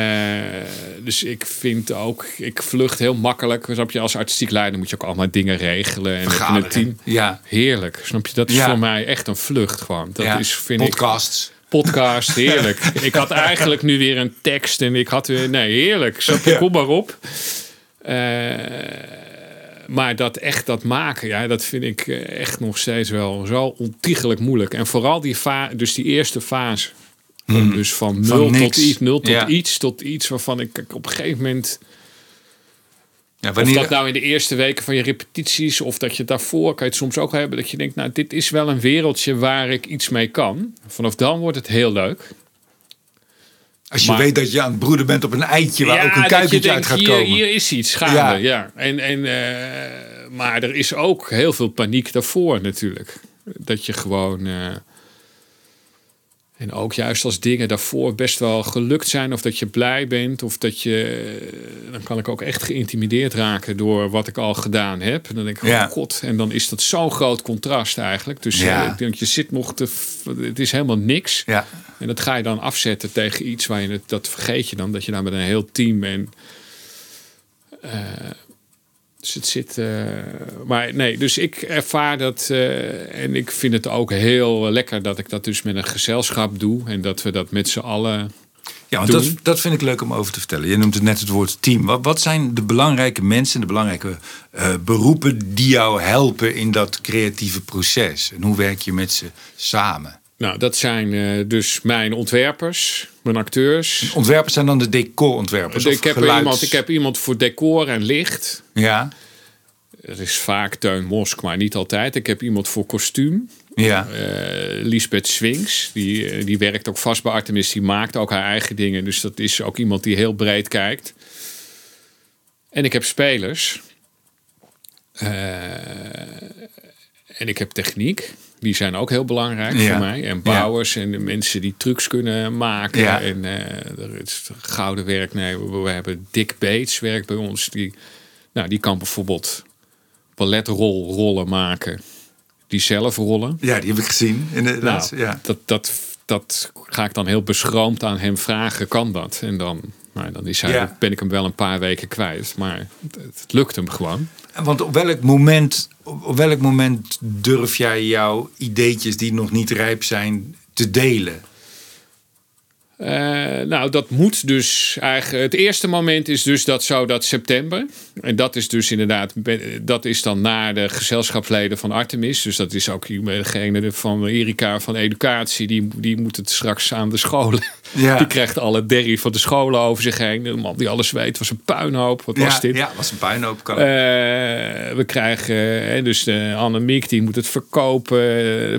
dus ik vind ook, ik vlucht heel makkelijk. Snap je, als artistiek leider moet je ook allemaal dingen regelen. En een Vergaderen. team. Ja. Heerlijk. Snap je, dat is Ja. voor mij echt een vlucht gewoon. Dat ja. is, vind ik, Podcasts. podcast, heerlijk. [LAUGHS] ik had eigenlijk nu weer een tekst en ik had weer, nee, heerlijk. Snap je, kom maar op. Eh, maar dat echt dat maken, ja, dat vind ik eh, echt nog steeds wel zo ontiegelijk moeilijk. En vooral die fase, dus die eerste fase. Om dus van. Van nul tot iets, nul tot Ja. iets, tot iets waarvan ik op een gegeven moment. Ja, Of wanneer, dat nou in de eerste weken van je repetities, of dat je daarvoor kan je het soms ook hebben. Dat je denkt, nou, dit is wel een wereldje waar ik iets mee kan. Vanaf dan wordt het heel leuk. als je maar- weet dat je aan het broeden bent op een eitje waar ook een kuikentje uit gaat hier, komen. Hier is iets gaande, Ja. ja. En, en, eh, maar er is ook heel veel paniek daarvoor natuurlijk. Dat je gewoon... eh, en ook juist als dingen daarvoor best wel gelukt zijn... of dat je blij bent of dat je... eh, dan kan ik ook echt geïntimideerd raken door wat ik al gedaan heb. En dan denk ik, Ja. oh god. En dan is dat zo'n groot contrast eigenlijk. Dus Ja. eh, ik denk, je zit nog te... Het is helemaal niks. Ja. En dat ga je dan afzetten tegen iets waar je het, dat vergeet je dan, dat je daar met een heel team en. Dus het zit. eh, maar nee, dus ik ervaar dat. eh, en ik vind het ook heel lekker dat ik dat dus met een gezelschap doe. En dat we dat met z'n allen. Ja, want dat, dat vind ik leuk om over te vertellen. Je noemt het net het woord team. Wat, wat zijn de belangrijke mensen, de belangrijke eh, beroepen die jou helpen in dat creatieve proces? En hoe werk je met ze samen? Nou, dat zijn eh, dus mijn ontwerpers, mijn acteurs. Ontwerpers zijn dan de decorontwerpers? ik, of heb geluids- iemand, ik heb iemand voor decor en licht. Ja, Er is vaak Teun Mosk, maar niet altijd. Ik heb iemand voor kostuum. ja, eh Lisbeth Swings. Die, eh, die werkt ook vast bij Artemis. Die maakt ook haar eigen dingen. Dus dat is ook iemand die heel breed kijkt. En ik heb spelers. En ik heb techniek. Die zijn ook heel belangrijk Ja. voor mij. En bouwers en de mensen die trucs kunnen maken. Ja. En eh, er is gouden werk. Nee, we, hebben Dick Bates werkt bij ons. Die, nou, die kan bijvoorbeeld balletrollen maken. Die zelf rollen. ja, die heb ik gezien. In de Nou, ja. dat, dat, dat ga ik dan heel beschroomd aan hem vragen. Kan dat? En dan, nou, dan is hij, Ja. ben ik hem wel een paar weken kwijt. Maar het, het lukt hem gewoon. Want op welk moment, op welk moment durf jij jouw ideetjes die nog niet rijp zijn te delen? Eh, nou, dat moet dus eigenlijk. Het eerste moment is dus dat zo dat september. En dat is dus inderdaad. Dat is dan naar de gezelschapsleden van Artemis. Dus dat is ook degene van Erika van Educatie. Die, die moet het straks aan de scholen. Ja. Die krijgt alle derrie van de scholen over zich heen. De man die alles weet was een puinhoop. Wat was dit? Ja, was een puinhoop. Kan. Eh, we krijgen, dus de Annemiek die moet het verkopen.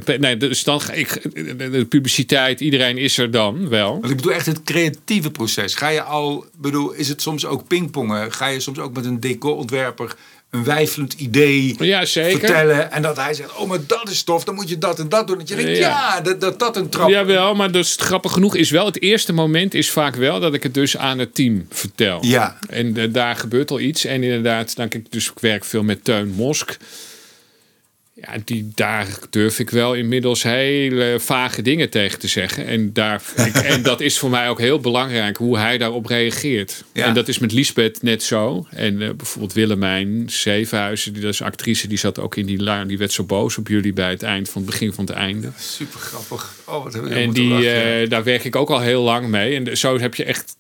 Eh, Nee, dus dan ga ik, de, de publiciteit, iedereen is er dan wel. Want ik bedoel echt het creatieve proces. Ga je al, bedoel, is het soms ook pingpongen? Ga je soms ook met een decorontwerper een wijfelend idee Ja, zeker. vertellen en dat hij zegt, oh maar dat is tof, dan moet je dat en dat doen. Dat je denkt, ja, Ja. dat, dat dat een trap. Jawel, maar dus grappig genoeg is wel, het eerste moment is vaak wel dat ik het dus aan het team vertel. Ja. En eh, daar gebeurt al iets. En inderdaad, dan, ik, dus ik werk veel met Teun Mosk. Ja, die, daar durf ik wel inmiddels hele vage dingen tegen te zeggen. En, daar, [LAUGHS] ik- en dat is voor mij ook heel belangrijk hoe hij daarop reageert. Ja. En dat is met Lisbeth net zo. En eh, bijvoorbeeld Willemijn Zevenhuizen, die dat is actrice, die zat ook in die laan. Die werd zo boos op jullie bij het eind van het begin van het einde. Super grappig. Oh, wat heb ik En die, lachen. eh, daar werk ik ook al heel lang mee. En zo heb je echt,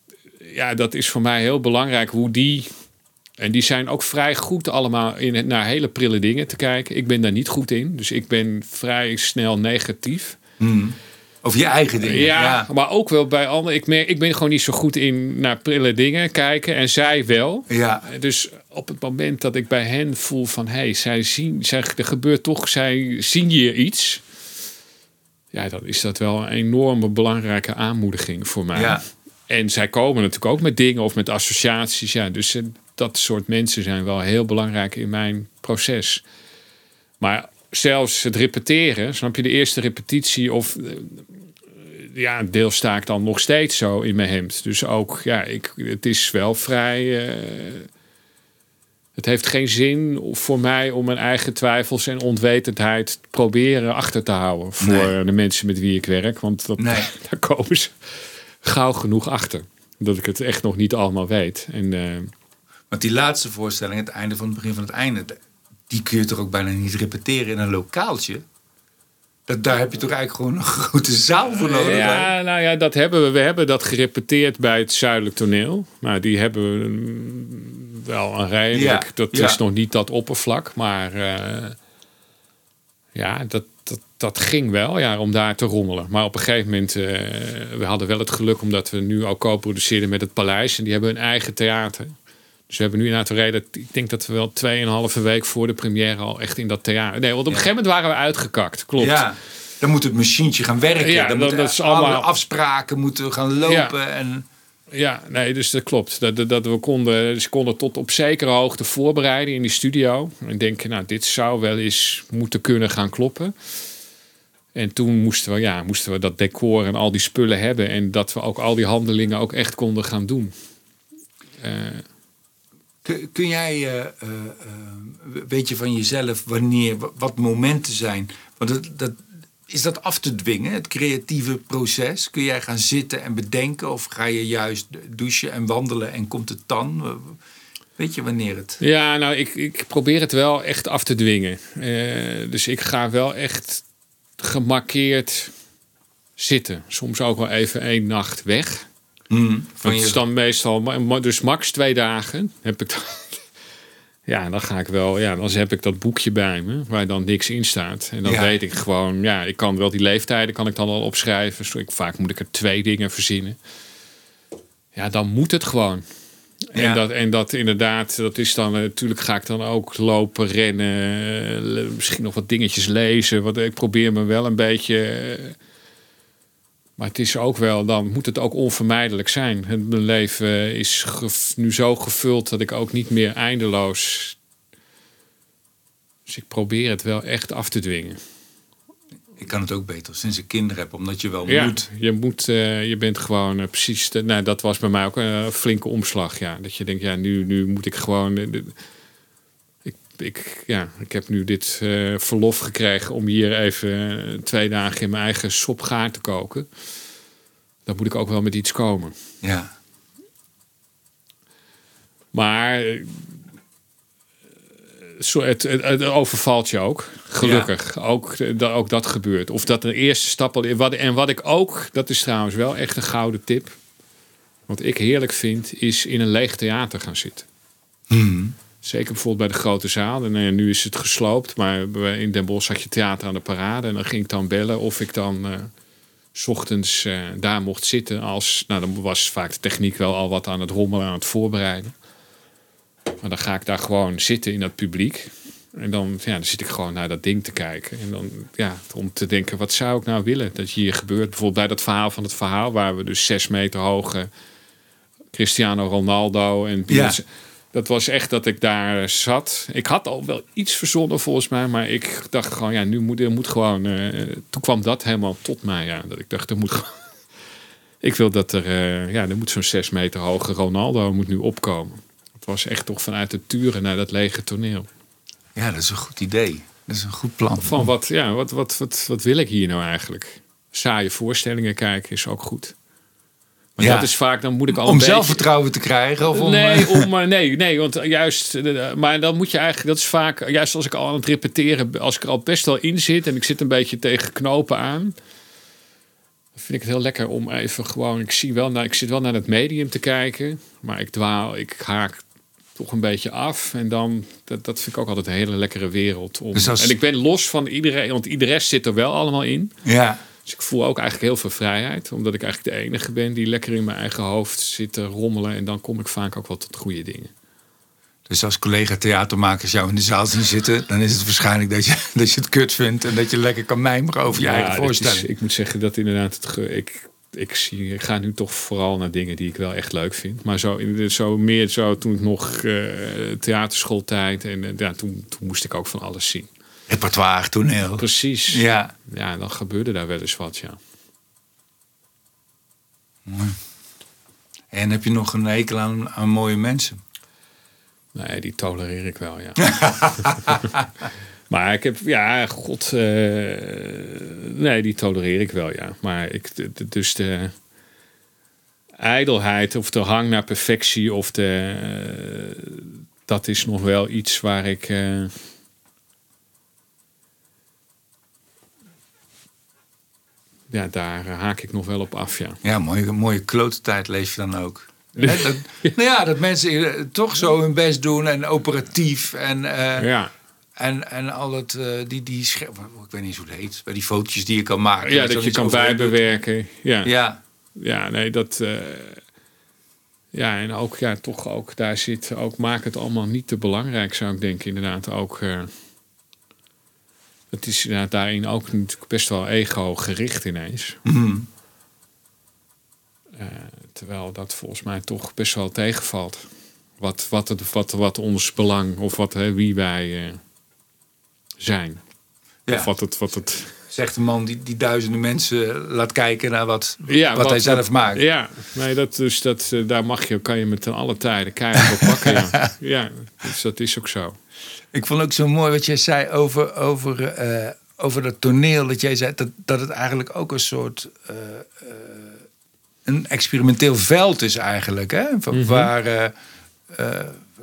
ja, dat is voor mij heel belangrijk hoe die. En die zijn ook vrij goed allemaal in naar hele prille dingen te kijken. Ik ben daar niet goed in. Dus ik ben vrij snel negatief. Over je eigen dingen. Ja, Ja. maar ook wel bij anderen. Ik, merk, ik ben gewoon niet zo goed in naar prille dingen kijken. En zij wel. Ja. Dus op het moment dat ik bij hen voel van... hé, hey, zij zien, zij, er gebeurt toch, zij zien hier iets... Ja, dan is dat wel een enorme belangrijke aanmoediging voor mij. Ja. En zij komen natuurlijk ook met dingen of met associaties. Ja, dus eh, dat soort mensen zijn wel heel belangrijk in mijn proces. Maar zelfs het repeteren, snap je, de eerste repetitie of eh, ja, deel sta ik dan nog steeds zo in mijn hemd. Dus ook, ja, ik, het is wel vrij. eh, het heeft geen zin voor mij om mijn eigen twijfels en onwetendheid proberen achter te houden voor Nee. de mensen met wie ik werk. Want dat, Nee. [LAUGHS] daar komen ze gauw genoeg achter. Dat ik het echt nog niet allemaal weet. En eh, Want die laatste voorstelling, het einde van het begin van het einde, die kun je toch ook bijna niet repeteren in een lokaaltje? Dat, daar heb je toch eigenlijk gewoon een grote zaal voor nodig? Ja, nou ja, dat hebben we. We hebben dat gerepeteerd bij het Zuidelijk Toneel. Maar die hebben we mm, wel een redelijk. Ja, dat ja. is nog niet dat oppervlak. Maar eh, ja, dat, dat, dat ging wel ja, om daar te rommelen. Maar op een gegeven moment, eh, we hadden wel het geluk omdat we nu ook co-produceerden met het Paleis. En die hebben hun eigen theater. Dus we hebben nu inderdaad reden. Ik denk dat we wel tweeënhalve week voor de première al echt in dat theater. Nee, want op een gegeven moment waren we uitgekakt. Klopt. Ja, dan moet het machientje gaan werken. Ja, dan dat- moeten dat is alle allemaal- afspraken moeten gaan lopen. En, Ja, nee, dus dat klopt. Dat, dat, we konden, dus konden tot op zekere hoogte voorbereiden in die studio. En denken, nou, dit zou wel eens moeten kunnen gaan kloppen. En toen moesten we, ja, moesten we dat decor en al die spullen hebben. En dat we ook al die handelingen ook echt konden gaan doen. Eh, kun, jij, eh, eh, weet je van jezelf wanneer, wa- wat momenten zijn? Want dat, dat, is dat af te dwingen, het creatieve proces? Kun jij gaan zitten en bedenken? Of ga je juist douchen en wandelen en komt het dan? Weet je wanneer het... Ja, nou, ik, ik probeer het wel echt af te dwingen. Eh, dus ik ga wel echt gemarkeerd zitten. Soms ook wel even één nacht weg. Van Dat is je, dan meestal, dus max twee dagen heb ik dan. Ja, dan ga ik wel, ja, dan heb ik dat boekje bij me waar dan niks in staat. En dan Ja. weet ik gewoon, ja, ik kan wel die leeftijden kan ik dan al opschrijven. Ik, vaak moet ik er twee dingen verzinnen. Ja, dan moet het gewoon. En, Ja. dat, en dat inderdaad, dat is dan eh, natuurlijk ga ik dan ook lopen, rennen, eh, misschien nog wat dingetjes lezen. Want ik probeer me wel een beetje. Eh, maar het is ook wel, dan moet het ook onvermijdelijk zijn. Mijn leven is nu zo gevuld dat ik ook niet meer eindeloos. Dus ik probeer het wel echt af te dwingen. ik kan het ook beter sinds ik kinderen heb, omdat je wel Ja, moet. je moet, eh, je bent gewoon eh, precies. De, nou, dat was bij mij ook een flinke omslag. Ja, dat je denkt, ja, nu, nu moet ik gewoon. eh, de- ik, ja, ik heb nu dit eh, verlof gekregen om hier even eh, twee dagen in mijn eigen sop gaar te koken. Dan moet ik ook wel met iets komen. Ja. Maar eh, zo, het, het, het overvalt je ook. Gelukkig. Ook, dat, ook dat gebeurt. Of dat een eerste stap al wat, En wat ik ook, dat is trouwens wel echt een gouden tip. Wat ik heerlijk vind, is in een leeg theater gaan zitten. Hmm. Zeker bijvoorbeeld bij de grote zaal. En eh, nu is het gesloopt. Maar in Den Bosch had je theater aan de parade. En dan ging ik dan bellen of ik dan eh, 's ochtends eh, daar mocht zitten. Als, nou, dan was vaak de techniek wel al wat aan het rommelen, aan het voorbereiden. Maar dan ga ik daar gewoon zitten in dat publiek. En dan, ja, dan zit ik gewoon naar dat ding te kijken. En dan, ja, om te denken, wat zou ik nou willen dat hier gebeurt? Bijvoorbeeld bij dat verhaal van het verhaal... waar we dus zes meter hoge Cristiano Ronaldo en... Ja. Dat was echt dat ik daar zat. Ik had al wel iets verzonnen volgens mij, maar ik dacht gewoon, ja, nu moet er moet gewoon. eh, toen kwam dat helemaal tot mij, ja. Dat ik dacht, er moet gewoon. Ik wil dat er, eh, ja, er moet zo'n zes meter hoge Ronaldo moet nu opkomen. Het was echt toch vanuit de turen naar dat lege toneel. ja, dat is een goed idee. Dat is een goed plan. Van wat, ja, wat, wat, wat, wat wil ik hier nou eigenlijk? Saaie voorstellingen kijken is ook goed. Maar Ja. dat is vaak, dan moet ik al om een beetje- zelfvertrouwen te krijgen? Of om, nee, eh, om, maar nee, nee, want juist, eh, maar dan moet je eigenlijk, dat is vaak, juist als ik al aan het repeteren, als ik er al best wel in zit en ik zit een beetje tegen knopen aan, vind ik het heel lekker om even gewoon, ik zie wel, naar, ik zit wel naar het medium te kijken, maar ik dwaal, ik haak toch een beetje af en dan, dat, dat vind ik ook altijd een hele lekkere wereld. Om, Dus als- En ik ben los van iedereen, want iedereen zit er wel allemaal in. ja. Dus ik voel ook eigenlijk heel veel vrijheid. Omdat ik eigenlijk de enige ben die lekker in mijn eigen hoofd zit te rommelen. En dan kom ik vaak ook wel tot goede dingen. Dus als collega theatermakers jou in de zaal zien zitten, dan is het waarschijnlijk dat je, [LAUGHS] dat je het kut vindt en dat je lekker kan mijmeren over je eigen is- voorstelling. ik moet zeggen dat inderdaad het ik ik, zie, ik ga nu toch vooral naar dingen die ik wel echt leuk vind. Maar zo, zo meer zo toen ik nog uh, theaterschooltijd en uh, ja, toen, toen moest ik ook van alles zien. Repertoire, toneel. Precies. Ja. Ja, dan gebeurde daar wel eens wat, ja. Mooi. En heb je nog een hekel aan, aan mooie mensen? Nee, die tolereer ik wel, ja. [LAUGHS] [LAUGHS] maar ik heb, ja, god, uh, nee, die tolereer ik wel, ja. Maar ik, dus de ijdelheid of de hang naar perfectie of de, uh, dat is nog wel iets waar ik. Uh, ja, daar haak ik nog wel op af, ja. Ja, mooie, mooie klote tijd lees je dan ook. [LAUGHS] dat, nou ja, dat mensen toch zo hun best doen en operatief en, uh, ja. en, en al het, uh, die, die ik weet niet hoe het heet, bij die fotootjes die je kan maken. Ja, dat je kan bijbewerken. Ja. ja. Ja, nee, dat. Uh, ja, en ook, ja, toch ook daar zit ook, maak het allemaal niet te belangrijk, zou ik denken. Inderdaad, ook. Het is inderdaad daarin ook natuurlijk best wel ego-gericht ineens. Mm. Terwijl dat volgens mij toch best wel tegenvalt. Wat, wat, het, wat, wat ons belang of wat, hè, wie wij uh, zijn. Ja. Of wat het, wat het. Zegt een man die, die duizenden mensen laat kijken naar wat, ja, wat, hij zelf maakt. Ja, nee, dat, dus dat, uh, daar mag je, kan je met alle tijden keihard op pakken. ja. [LAUGHS] ja, dus dat is ook zo. Ik vond ook zo mooi wat jij zei over, over, uh, over dat toneel. Dat jij zei dat, dat het eigenlijk ook een soort een experimenteel veld is eigenlijk. Hè? Van, Mhm. Waar,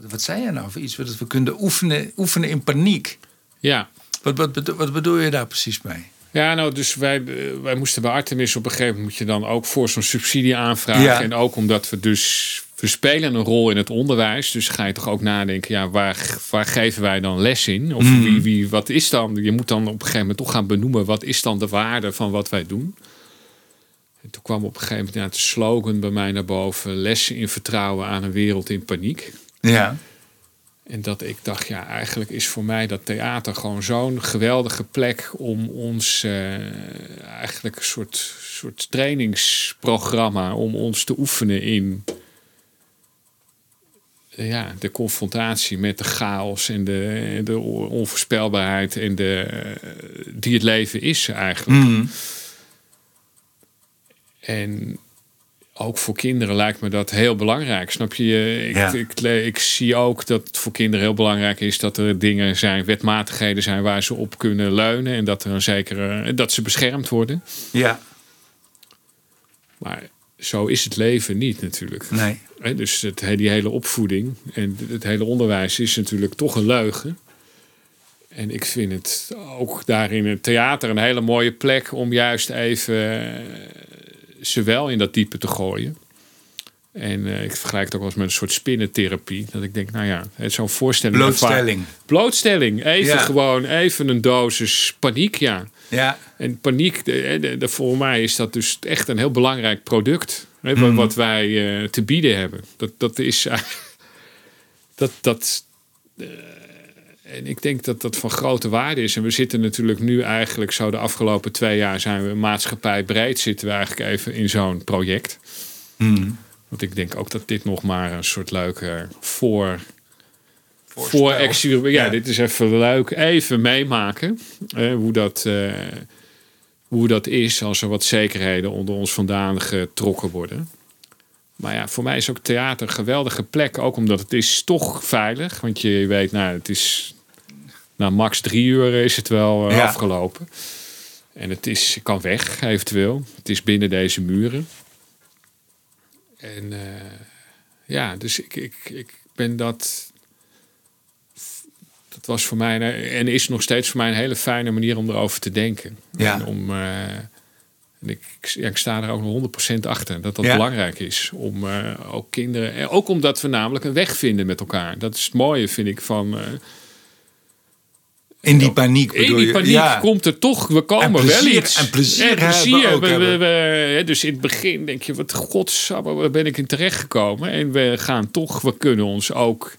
wat zei je nou? Voor iets wat we kunnen oefenen, oefenen in paniek. Ja. Wat, wat, wat, wat bedoel je daar precies mee? Ja, nou, dus wij, wij moesten bij Artemis op een gegeven moment moet je dan ook voor zo'n subsidie aanvragen. Ja. En ook omdat we dus, we spelen een rol in het onderwijs. Dus ga je toch ook nadenken, ja, waar, waar geven wij dan les in? Of Mm. wie, wie, wat is dan, je moet dan op een gegeven moment toch gaan benoemen, wat is dan de waarde van wat wij doen? En toen kwam op een gegeven moment ja, de slogan bij mij naar boven: lessen in vertrouwen aan een wereld in paniek. Ja. En dat ik dacht, ja, eigenlijk is voor mij dat theater gewoon zo'n geweldige plek om ons uh, eigenlijk een soort, soort trainingsprogramma om ons te oefenen in ja, de confrontatie met de chaos en de, de onvoorspelbaarheid en de, die het leven is eigenlijk. Mm. En ook voor kinderen lijkt me dat heel belangrijk. Snap je? Ik, Ja. ik, ik, zie ook dat het voor kinderen heel belangrijk is dat er dingen zijn, wetmatigheden zijn waar ze op kunnen leunen en dat er een zekere dat ze beschermd worden. Ja. Maar zo is het leven niet natuurlijk. Nee. Dus het, die hele opvoeding en het hele onderwijs is natuurlijk toch een leugen. En ik vind het ook daar in het theater een hele mooie plek om juist even ze wel in dat diepe te gooien. En uh, ik vergelijk het ook wel eens met een soort spinnentherapie. Dat ik denk, nou ja, zo'n voorstelling. Blootstelling. Blootstelling. Even Ja. gewoon, even een dosis paniek, ja. Ja. En paniek, de, de, de- voor mij is dat dus echt een heel belangrijk product. Hè, wat- Mhm. Wat wij eh, te bieden hebben. Dat, dat is. eh, [LAUGHS] dat. dat eh, en ik denk dat dat van grote waarde is. En we zitten natuurlijk nu eigenlijk zo de afgelopen twee jaar zijn we maatschappij breed zitten we eigenlijk even in zo'n project. Mm. Want ik denk ook dat dit nog maar een soort leuke voor Voorspel. voor experiment. Ja, Ja. dit is even leuk. Even meemaken eh, hoe, dat, eh, hoe dat is als er wat zekerheden onder ons vandaan getrokken worden. Maar ja, voor mij is ook theater een geweldige plek. Ook omdat het is toch veilig. Want je weet, nou, het is... Na max drie uur is het wel eh, Ja. afgelopen. En het is, kan weg, eventueel. Het is binnen deze muren. En eh, ja, dus ik, ik, ik ben dat dat was voor mij en is nog steeds voor mij een hele fijne manier om erover te denken. Ja. En om, eh, en ik, ik- ja, ik sta er ook nog 100% achter dat dat Ja. belangrijk is. Om ook kinderen. en Ook omdat we namelijk een weg vinden met elkaar. Dat is het mooie, vind ik. Van, In die paniek in bedoel die je? paniek Ja. komt er toch, we komen En plezier- wel iets. en plezier hebben we, we, hebben. we- dus in het begin denk je, wat godsamme, waar ben ik in terecht gekomen? En we gaan toch, we kunnen ons ook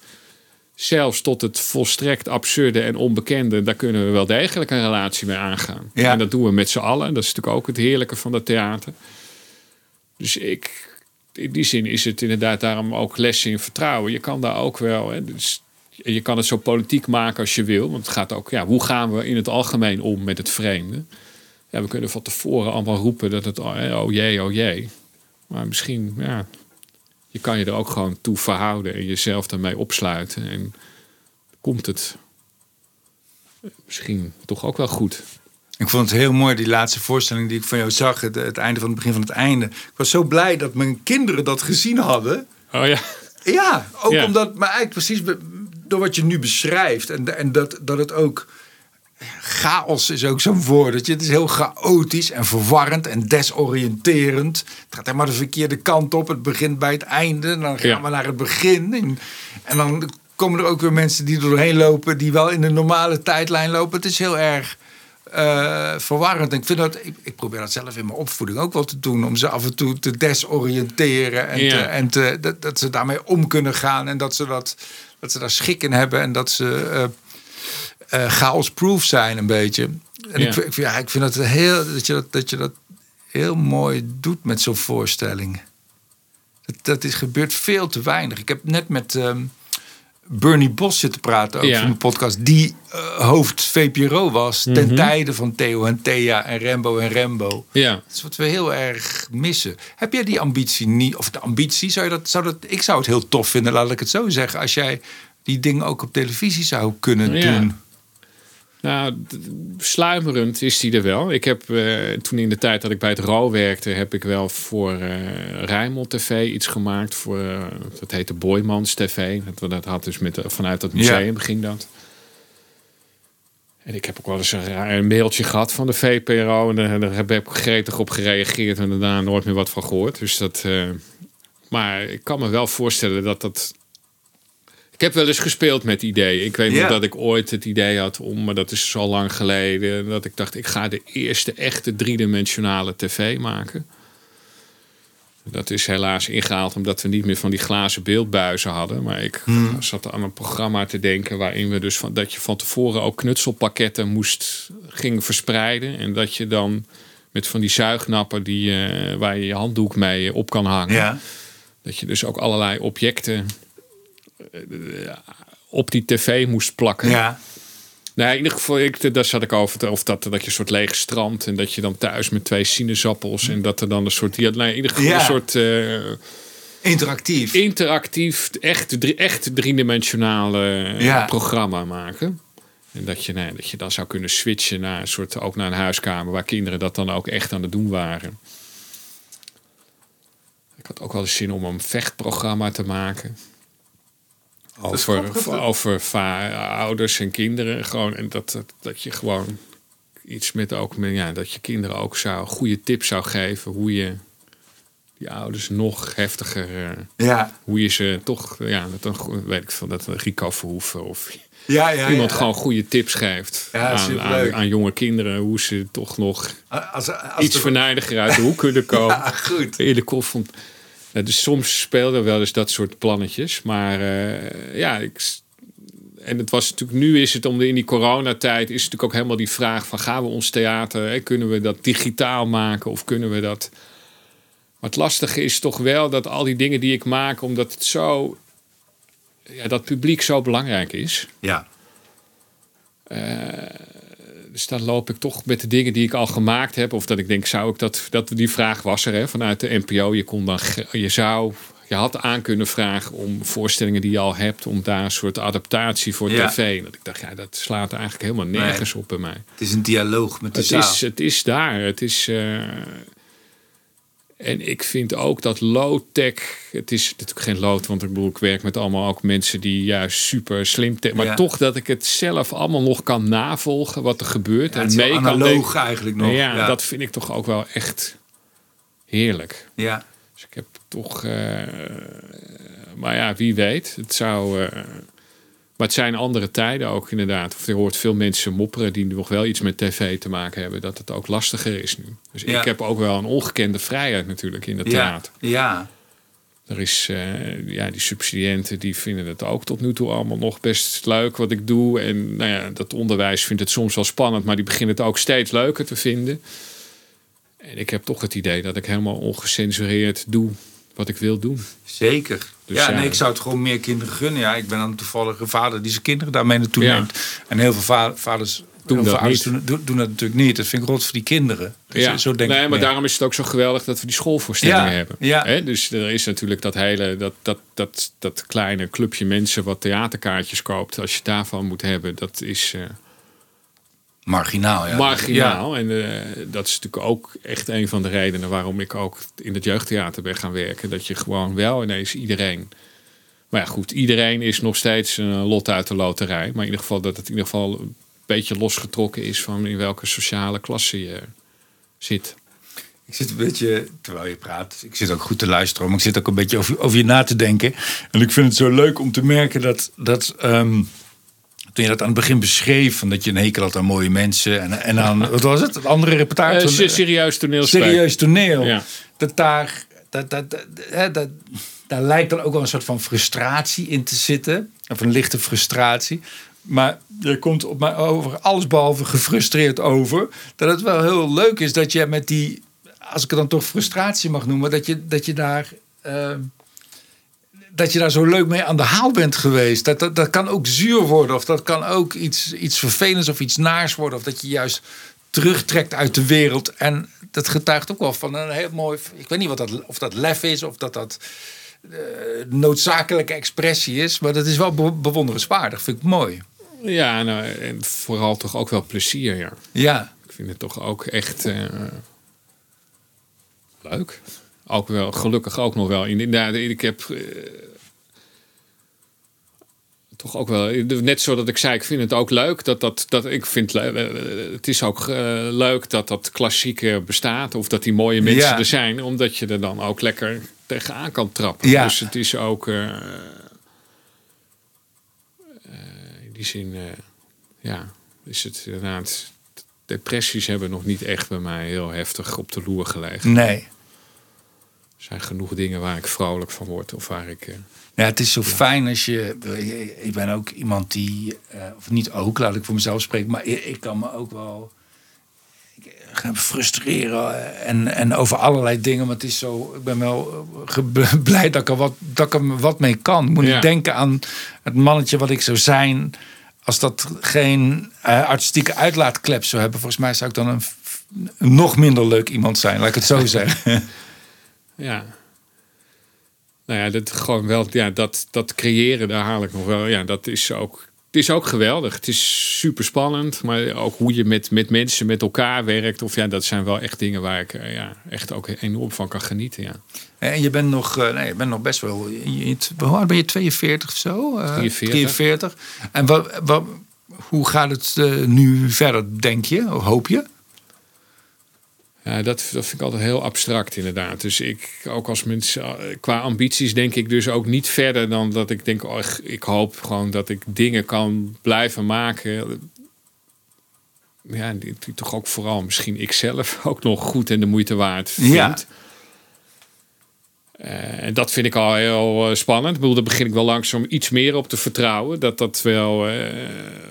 zelfs tot het volstrekt absurde en onbekende, daar kunnen we wel degelijk een relatie mee aangaan. Ja. En dat doen we met z'n allen. Dat is natuurlijk ook het heerlijke van dat theater. Dus ik, in die zin is het inderdaad daarom ook lessen in vertrouwen. Je kan daar ook wel. Hè, dus je kan het zo politiek maken als je wil. Want het gaat ook, ja, hoe gaan we in het algemeen om met het vreemde? Ja, we kunnen van tevoren allemaal roepen dat het, oh jee, oh jee. Maar misschien, ja, je kan je er ook gewoon toe verhouden en jezelf daarmee opsluiten. En komt het misschien toch ook wel goed. Ik vond het heel mooi, die laatste voorstelling die ik van jou zag. Het, het einde van het begin van het einde. Ik was zo blij dat mijn kinderen dat gezien hadden. Oh ja. Ja, ook omdat, maar eigenlijk precies door wat je nu beschrijft. En, en dat, dat het ook. Chaos is ook zo'n woord. Het is heel chaotisch en verwarrend en desoriënterend. Het gaat helemaal de verkeerde kant op. Het begint bij het einde. Dan gaan we naar het begin. En, en dan komen er ook weer mensen die er doorheen lopen. die wel in de normale tijdlijn lopen. Het is heel erg uh, verwarrend. Ik, vind dat, ik, ik, probeer dat zelf in mijn opvoeding ook wel te doen. Om ze af en toe te desoriënteren. En, te, en te, dat, dat, ze daarmee om kunnen gaan. En dat ze, dat, dat ze daar schik in hebben. En dat ze uh, uh, chaos-proof zijn een beetje. En ik, ik, ja, ik vind dat, heel, dat, je dat, dat je dat heel mooi doet met zo'n voorstelling. Dat, dat is, gebeurt veel te weinig. Ik heb net met... Um, Bernie Bos zitten praten over ja. een podcast. Die uh, hoofd VPRO was ten mhm. tijde van Theo en Thea en Rembo en Rembo. Ja. Dat is wat we heel erg missen. Heb jij die ambitie niet? Of de ambitie, zou je dat, zou dat, ik zou het heel tof vinden, laat ik het zo zeggen. Als jij die dingen ook op televisie zou kunnen ja. doen. Nou, sluimerend is die er wel. Ik heb uh, toen in de tijd dat ik bij het RO werkte, heb ik wel voor uh, Rijnmond TV iets gemaakt. Voor, uh, dat heette Boymans TV. Dat, dat had dus met, vanuit dat museum ging dat. En ik heb ook wel eens een, een mailtje gehad van de VPRO. En daar heb ik gretig op gereageerd en daarna nooit meer wat van gehoord. Dus dat, maar ik kan me wel voorstellen dat dat ik heb wel eens gespeeld met ideeën. Ik weet nog dat ik ooit het idee had om, maar dat is zo lang geleden, dat ik dacht: ik ga de eerste echte driedimensionale tv maken. Dat is helaas ingehaald omdat we niet meer van die glazen beeldbuizen hadden. Maar ik hmm. zat aan een programma te denken waarin we dus van, dat je van tevoren ook knutselpakketten moest ging verspreiden. En dat je dan met van die zuignappen die, uh, waar je je handdoek mee op kan hangen. Ja. Dat je dus ook allerlei objecten eh, op die tv moest plakken. Ja. Nou, in ieder geval, ik, daar zat ik over. Of dat, dat je een soort leeg strand. En dat je dan thuis met twee sinaasappels. En dat er dan een soort. Ja, nou, in ieder geval een soort. Uh, interactief. Interactief, echt, drie, echt driedimensionale ja. programma maken. En dat je, nee, dat je dan zou kunnen switchen naar een soort. Ook naar een huiskamer. Waar kinderen dat dan ook echt aan het doen waren. Ik had ook wel eens zin om een vechtprogramma te maken. Over, over ouders en kinderen. Gewoon, en dat, dat, dat je gewoon iets met ook met, ja, dat je kinderen ook zou goede tips zou geven hoe je die ouders nog heftiger. Uh, ja. Hoe je ze toch, ja, dat weet ik veel, dat Rico Verhoeven of ja, ja, iemand gewoon goede tips geeft aan, aan, aan, jonge kinderen hoe ze toch nog als, als iets verneidiger uit de hoek kunnen [LAUGHS] komen. ja, goed. In de dus soms speelden wel eens dat soort plannetjes. Maar uh, ja, ik, en het was natuurlijk, nu is het om de, in die coronatijd, is het natuurlijk ook helemaal die vraag van gaan we ons theater, hè, kunnen we dat digitaal maken of kunnen we dat. Maar het lastige is toch wel dat al die dingen die ik maak, omdat het zo, ja, dat publiek zo belangrijk is. Ja. Uh, dus dan loop ik toch met de dingen die ik al gemaakt heb. Of dat ik denk, zou ik dat, dat die vraag was er hè, vanuit de NPO. Je kon dan, je zou, je had aan kunnen vragen om voorstellingen die je al hebt, om daar een soort adaptatie voor tv. En dat ik dacht, ja, dat slaat eigenlijk helemaal nergens op bij mij. Het is een dialoog met de het zaal. Is, het is daar. Het is. Uh, en ik vind ook dat low-tech, het is natuurlijk geen lood, want ik bedoel, ik werk met allemaal ook mensen die juist super slim, maar toch dat ik het zelf allemaal nog kan navolgen wat er gebeurt. Ja, en mee analoog kan eigenlijk nog. Ja, ja, dat vind ik toch ook wel echt heerlijk. Ja. Dus ik heb toch, uh, maar ja, wie weet, het zou. Uh, maar het zijn andere tijden ook inderdaad. Of je hoort veel mensen mopperen die nog wel iets met tv te maken hebben. Dat het ook lastiger is nu. Dus ik heb ook wel een ongekende vrijheid natuurlijk in de theater. Ja. Er is, uh, ja, die subsidiënten die vinden het ook tot nu toe allemaal nog best leuk wat ik doe. En nou ja, dat onderwijs vindt het soms wel spannend, maar die beginnen het ook steeds leuker te vinden. En ik heb toch het idee dat ik helemaal ongecensureerd doe wat ik wil doen. Zeker. Dus ja, ja. nee, ik zou het gewoon meer kinderen gunnen. Ja, ik ben dan toevallig een vader die zijn kinderen daarmee naartoe Ja. neemt. En heel veel va- vaders Doen dat niet. Doen, doen, doen dat natuurlijk niet. Dat vind ik rot voor die kinderen. Dus Ja, Zo denk nee, ik maar daarom is het ook zo geweldig dat we die schoolvoorstellingen Ja, hebben. ja. Dus er is natuurlijk dat hele, dat, dat, dat, dat kleine clubje mensen wat theaterkaartjes koopt. Als je daarvan moet hebben, dat is eh, Marginaal, ja. marginaal. En eh, dat is natuurlijk ook echt een van de redenen waarom ik ook in het jeugdtheater ben gaan werken. Dat je gewoon wel ineens iedereen... Maar ja, goed, iedereen is nog steeds een lot uit de loterij. Maar in ieder geval dat het in ieder geval een beetje losgetrokken is van in welke sociale klasse je zit. Ik zit een beetje, terwijl je praat, ik zit ook goed te luisteren, maar ik zit ook een beetje over, over je na te denken. En ik vind het zo leuk om te merken dat, dat ehm, toen je dat aan het begin beschreef, van dat je een hekel had aan mooie mensen en, en aan, wat was het, een andere reportage? Eh, Van, se- serieus toneel serieus toneel. Ja. Dat daar, dat, dat, dat, daar lijkt dan ook wel een soort van frustratie in te zitten. Of een lichte frustratie. Maar je komt op mij over alles behalve gefrustreerd over. Dat het wel heel leuk is dat je met die, als ik het dan toch frustratie mag noemen, dat je, dat je daar. eh, dat je daar zo leuk mee aan de haal bent geweest. Dat, dat, dat kan ook zuur worden. Of dat kan ook iets, iets vervelends of iets naars worden. Of dat je juist terugtrekt uit de wereld. En dat getuigt ook wel van een heel mooi... Ik weet niet wat dat, of dat lef is. Of dat dat eh, noodzakelijke expressie is. Maar dat is wel be- bewonderenswaardig. Vind ik mooi. Ja, nou, en vooral toch ook wel plezier, ja. Ja. Ik vind het toch ook echt eh, leuk. Ook wel, gelukkig ook nog wel. Inderdaad, ik heb eh, toch ook wel, net zoals ik zei, ik vind het ook leuk dat dat, dat ik vind, eh, het is ook eh, leuk dat dat klassieke bestaat of dat die mooie mensen Ja. er zijn, omdat je er dan ook lekker tegenaan kan trappen. Ja. Dus het is ook eh, eh, in die zin, eh, ja, is het inderdaad. Depressies hebben nog niet echt bij mij heel heftig op de loer gelegen. Nee. Er zijn genoeg dingen waar ik vrolijk van word of waar ik. eh, Ja, het is zo fijn als je. Ik ben ook iemand die. eh, Of niet ook, laat ik voor mezelf spreken. Maar ik, ik kan me ook wel. ik ga me frustreren en, en over allerlei dingen. Maar het is zo. Ik ben wel eh, [LAUGHS] blij dat ik er wat, dat ik er wat mee kan. Ik moet Ja. niet denken aan het mannetje wat ik zou zijn. Als dat geen eh, artistieke uitlaatklep zou hebben. Volgens mij zou ik dan een nog minder leuk iemand zijn. Laat ik het zo [LAUGHS] zeggen. Ja. Nou ja, dat gewoon wel, ja, dat, dat creëren, daar haal ik nog wel. Ja, dat is ook. Het is ook geweldig. Het is super spannend, maar ook hoe je met, met mensen, met elkaar werkt. Of ja, dat zijn wel echt dingen waar ik eh, ja, echt ook enorm van kan genieten. Ja. En je bent nog, eh, nee, je bent nog best wel. Hoe oud ben je 42 of zo? Eh, 43. 43. En wat, wat, hoe gaat het eh, nu verder, denk je? Of hoop je? Ja, dat, dat vind ik altijd heel abstract inderdaad. Dus ik, ook als mensen, eh, qua ambities denk ik dus ook niet verder dan dat ik denk, oh, ik- ik hoop gewoon dat ik dingen kan blijven maken. Ja, die, die toch ook vooral misschien ikzelf [LAUGHS] ook nog goed en de moeite waard vind. Ja. Eh, en dat vind ik al heel eh, spannend. Ik bedoel, daar begin ik wel langzaam iets meer op te vertrouwen. Dat dat wel. eh,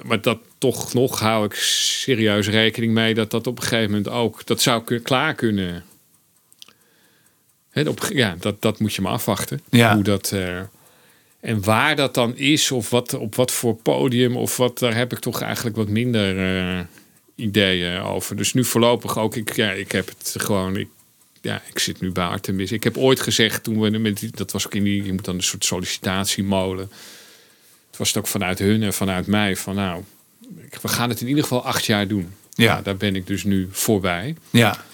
maar dat toch nog hou ik serieus rekening mee dat dat op een gegeven moment ook. Dat zou klaar kunnen. Hè, op, ja, dat, dat moet je maar afwachten. Ja. Hoe dat. en waar dat dan is, of wat, op wat voor podium, of wat, daar heb ik toch eigenlijk wat minder ideeën over. Dus nu voorlopig ook, ik, ja, ik heb het gewoon, ik, ja, ik zit nu bij Artemis. Ik heb ooit gezegd, toen we met die, dat was ook in die, je moet dan een soort sollicitatiemolen. Het was het ook vanuit hun en vanuit mij van nou, we gaan het in ieder geval acht jaar doen. Ja. Nou, daar ben ik dus nu voorbij. Ja.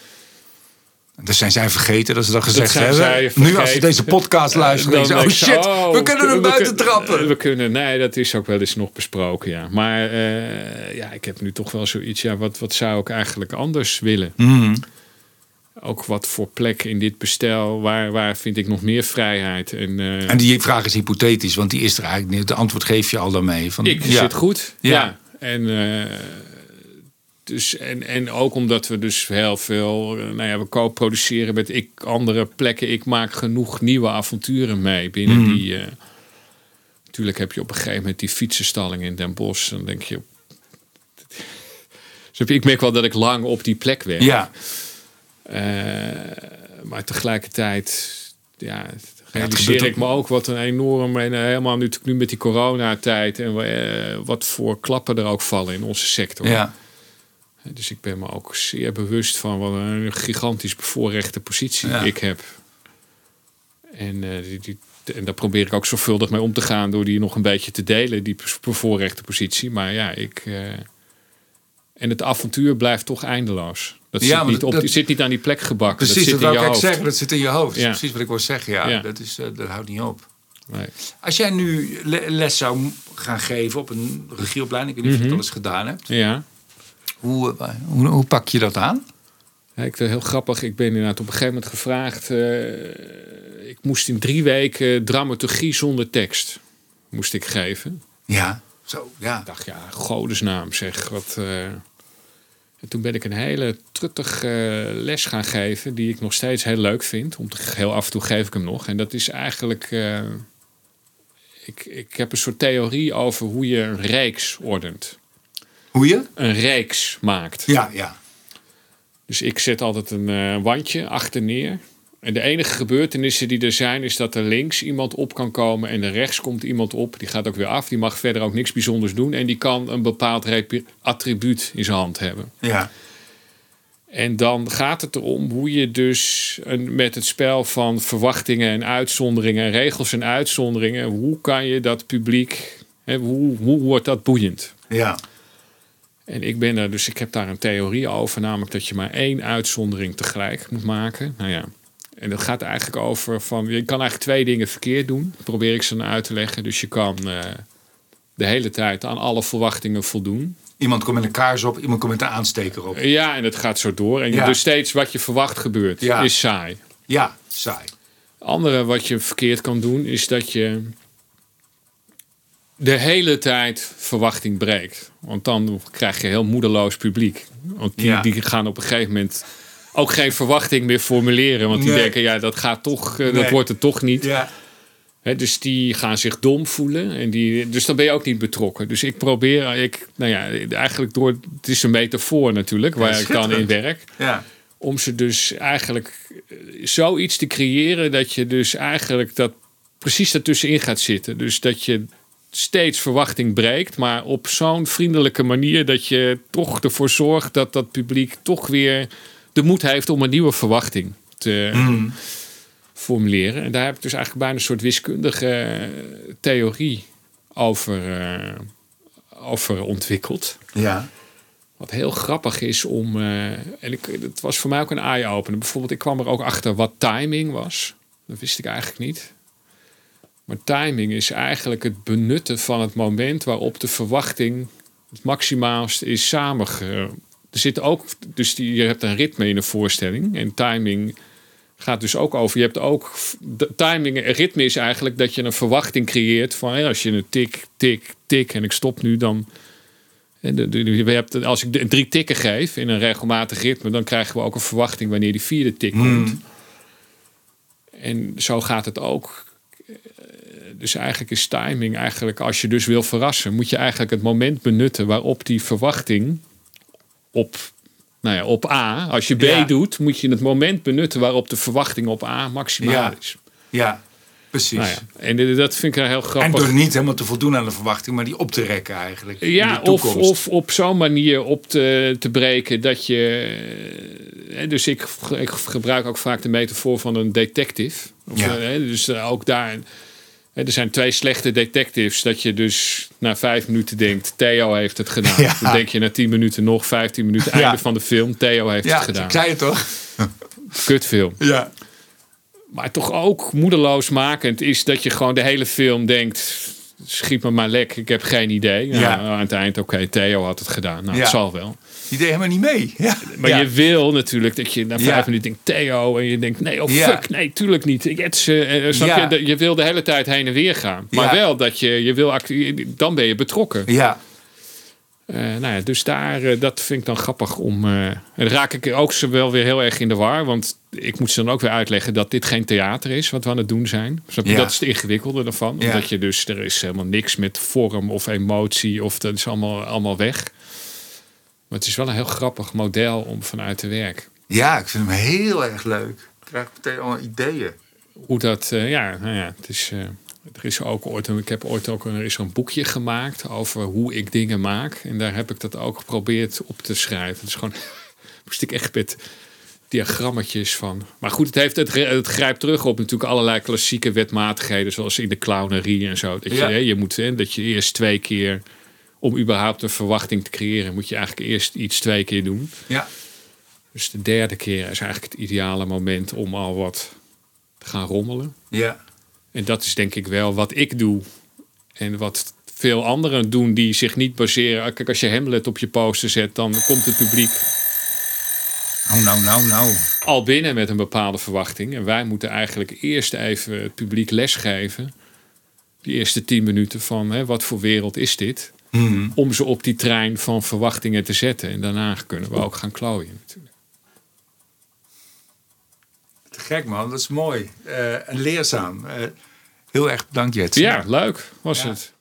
Dat zijn zij vergeten dat ze dat gezegd hebben. Nu als ze deze podcast luisteren, Dan denken ze, oh denk shit, oh, we kunnen hem buiten kun- trappen. We kunnen, nee, dat is ook wel eens nog besproken, ja. Maar eh, ja, ik heb nu toch wel zoiets, ja, wat, wat zou ik eigenlijk anders willen? Mhm. Ook wat voor plek in dit bestel, waar, waar vind ik nog meer vrijheid? En, eh, En die vraag is hypothetisch, want die is er eigenlijk niet. De antwoord geef je al daarmee. Van, ik ja. zit goed. Ja. Ja. En, eh, dus, en, en ook omdat we dus heel veel, eh, nou ja, we co-produceren met ik, andere plekken. Ik maak genoeg nieuwe avonturen mee binnen Mhm. die. natuurlijk heb je op een gegeven moment die fietsenstalling in Den Bosch. Dan denk je. Dus ik merk wel dat ik lang op die plek werk. Ja, maar tegelijkertijd, ja, realiseer ik me ook wat een enorm, en eh, helemaal nu, nu met die coronatijd en eh, wat voor klappen er ook vallen in onze sector. Ja. Dus ik ben me ook zeer bewust van wat een gigantisch bevoorrechte positie Ja. ik heb. En, eh, die, die, en daar probeer ik ook zorgvuldig mee om te gaan door die nog een beetje te delen, die bevoorrechte positie. Maar ja, ik. eh, en het avontuur blijft toch eindeloos. Dat, Ja, zit, niet op, dat- zit niet aan die plek gebakken. Precies, dat dat, zit wil in ik je hoofd. zeggen. Dat zit in je hoofd. Dat is precies wat ik wil zeggen. Ja, Ja. Dat, is, eh, dat houdt niet op. Nee. Als jij nu le- les zou gaan geven op een regieopleiding, ik weet niet of je het al eens gedaan hebt. Ja. Hoe, eh, hoe, hoe pak je dat aan? Ja, ik het heel grappig. Ik ben inderdaad op een gegeven moment gevraagd. eh, ik moest in drie weken dramaturgie zonder tekst moest ik geven. Ja, zo, ja. Ik dacht, ja, godesnaam zeg. Wat, eh. En toen ben ik een hele truttig eh, les gaan geven, die ik nog steeds heel leuk vind. Om te, heel af en toe geef ik hem nog. En dat is eigenlijk. eh, ik, ik heb een soort theorie over hoe je een reeks ordent. Hoe je? Een reeks maakt. Ja, ja. Dus ik zet altijd een eh, wandje achter neer. En de enige gebeurtenissen die er zijn, is dat er links iemand op kan komen en er rechts komt iemand op. Die gaat ook weer af. Die mag verder ook niks bijzonders doen. En die kan een bepaald attribuut in zijn hand hebben. Ja, En dan gaat het erom hoe je dus een, met het spel van verwachtingen en uitzonderingen, regels en uitzonderingen, hoe kan je dat publiek, hè, hoe, hoe wordt dat boeiend? ja. En ik ben er, dus ik heb daar een theorie over, namelijk dat je maar één uitzondering tegelijk moet maken. Nou ja, en dat gaat eigenlijk over van, je kan eigenlijk twee dingen verkeerd doen. Probeer ik ze dan uit te leggen. Dus je kan eh, de hele tijd aan alle verwachtingen voldoen. Iemand komt met een kaars op, iemand komt met een aansteker op. Ja, en dat gaat zo door. En Ja. dus steeds wat je verwacht gebeurt, Ja. is saai. Ja, saai. andere wat je verkeerd kan doen, is dat je de hele tijd verwachting breekt. Want dan krijg je heel moedeloos publiek. Want die, Ja. die gaan op een gegeven moment ook geen verwachting meer formuleren. Want die Nee. denken, ja, dat gaat toch, eh, dat wordt het toch niet. Ja, dus die gaan zich dom voelen. En die, dus dan ben je ook niet betrokken. Dus ik probeer, ik, nou ja, eigenlijk door, het is een metafoor natuurlijk, waar ik dan in werk ja. om ze dus eigenlijk eh, zoiets te creëren dat je dus eigenlijk dat precies daartussenin gaat zitten. Dus dat je steeds verwachting breekt, maar op zo'n vriendelijke manier dat je toch ervoor zorgt dat dat publiek toch weer de moed heeft om een nieuwe verwachting te formuleren. En daar heb ik dus eigenlijk bijna een soort wiskundige eh, theorie over, eh, over ontwikkeld. Ja. Wat heel grappig is om. eh, en ik, het was voor mij ook een eye-opener. Bijvoorbeeld, ik kwam er ook achter wat timing was. Dat wist ik eigenlijk niet. Maar timing is eigenlijk het benutten van het moment waarop de verwachting het maximaalst is samenge. Er zit ook, dus die, je hebt een ritme in een voorstelling. En timing gaat dus ook over. Je hebt ook. De timing, en ritme is eigenlijk dat je een verwachting creëert van hé, als je een tik, tik, tik en ik stop nu, dan. Hebt, als ik drie tikken geef in een regelmatig ritme, dan krijgen we ook een verwachting wanneer die vierde tik komt. En zo gaat het ook. Dus eigenlijk is timing eigenlijk, als je dus wil verrassen, moet je eigenlijk het moment benutten waarop die verwachting op, nou ja, op A, als je B Ja. doet, moet je het moment benutten waarop de verwachting op A maximaal Ja. is. Ja, precies. Nou ja, en dat vind ik heel En grappig. door niet helemaal te voldoen aan de verwachting, maar die op te rekken eigenlijk. Ja, of, of op zo'n manier op te, te breken dat je. Dus ik, ik gebruik ook vaak de metafoor van een detective. Of, Ja. eh, Dus eh, ook daar. Er zijn twee slechte detectives. Dat je dus na vijf minuten denkt: Theo heeft het gedaan. Ja. Dan denk je na tien minuten nog, vijftien minuten, Ja. einde van de film. Theo heeft ja, het gedaan. ik zei het toch? Kutfilm. Ja. Maar toch ook moedeloosmakend is dat je gewoon de hele film denkt: schiet me maar lek, ik heb geen idee. Nou, Ja. Aan het eind, oké, Theo had het gedaan. Nou, Ja. het zal wel. Die deed helemaal niet mee. Ja. Maar ja. je wil natuurlijk dat je na vijf Ja. minuten denkt Theo en je denkt nee, oh Ja. fuck, nee, tuurlijk niet. Ik et ze, eh, snap Ja. je? Dat- Je wil de hele tijd heen en weer gaan. Maar Ja. wel dat je, je wil, dan ben je betrokken. Ja. Eh, nou ja, dus daar, eh, dat vind ik dan grappig om. eh, en dan raak ik ook ze wel weer heel erg in de war. Want ik moet ze dan ook weer uitleggen dat dit geen theater is wat we aan het doen zijn. Snap je? Ja. Dat is het ingewikkelde ervan. Ja. Omdat je dus, er is helemaal niks met vorm of emotie. Of dat is allemaal, allemaal weg. Maar het is wel een heel grappig model om vanuit te werken. Ja, ik vind hem heel erg leuk. Ik krijg meteen al ideeën. Hoe dat, uh, ja, nou ja, het is. Uh, er is ook ooit, ik heb ooit ook er is een boekje gemaakt over hoe ik dingen maak. En daar heb ik dat ook geprobeerd op te schrijven. Het is gewoon, [LAUGHS] moest ik echt met diagrammetjes van. Maar goed, het, heeft, het, het grijpt terug op natuurlijk allerlei klassieke wetmatigheden, zoals in de clownerie en zo. Dat je, ja. je moet, hè, dat je eerst twee keer, om überhaupt een verwachting te creëren, moet je eigenlijk eerst iets twee keer doen. Ja. Dus de derde keer is eigenlijk het ideale moment om al wat te gaan rommelen. Ja. En dat is denk ik wel wat ik doe. En wat veel anderen doen die zich niet baseren. Kijk, als je Hamlet op je poster zet, dan komt het publiek nou, nou, nou, nou. Al binnen met een bepaalde verwachting. En wij moeten eigenlijk eerst even het publiek lesgeven. Die eerste tien minuten van hè, wat voor wereld is dit? Mhm. Om ze op die trein van verwachtingen te zetten. En daarna kunnen we ook gaan klooien natuurlijk. Te gek man, dat is mooi. Uh, en leerzaam. Uh, heel erg bedankt Jets. Ja, leuk was ja. het.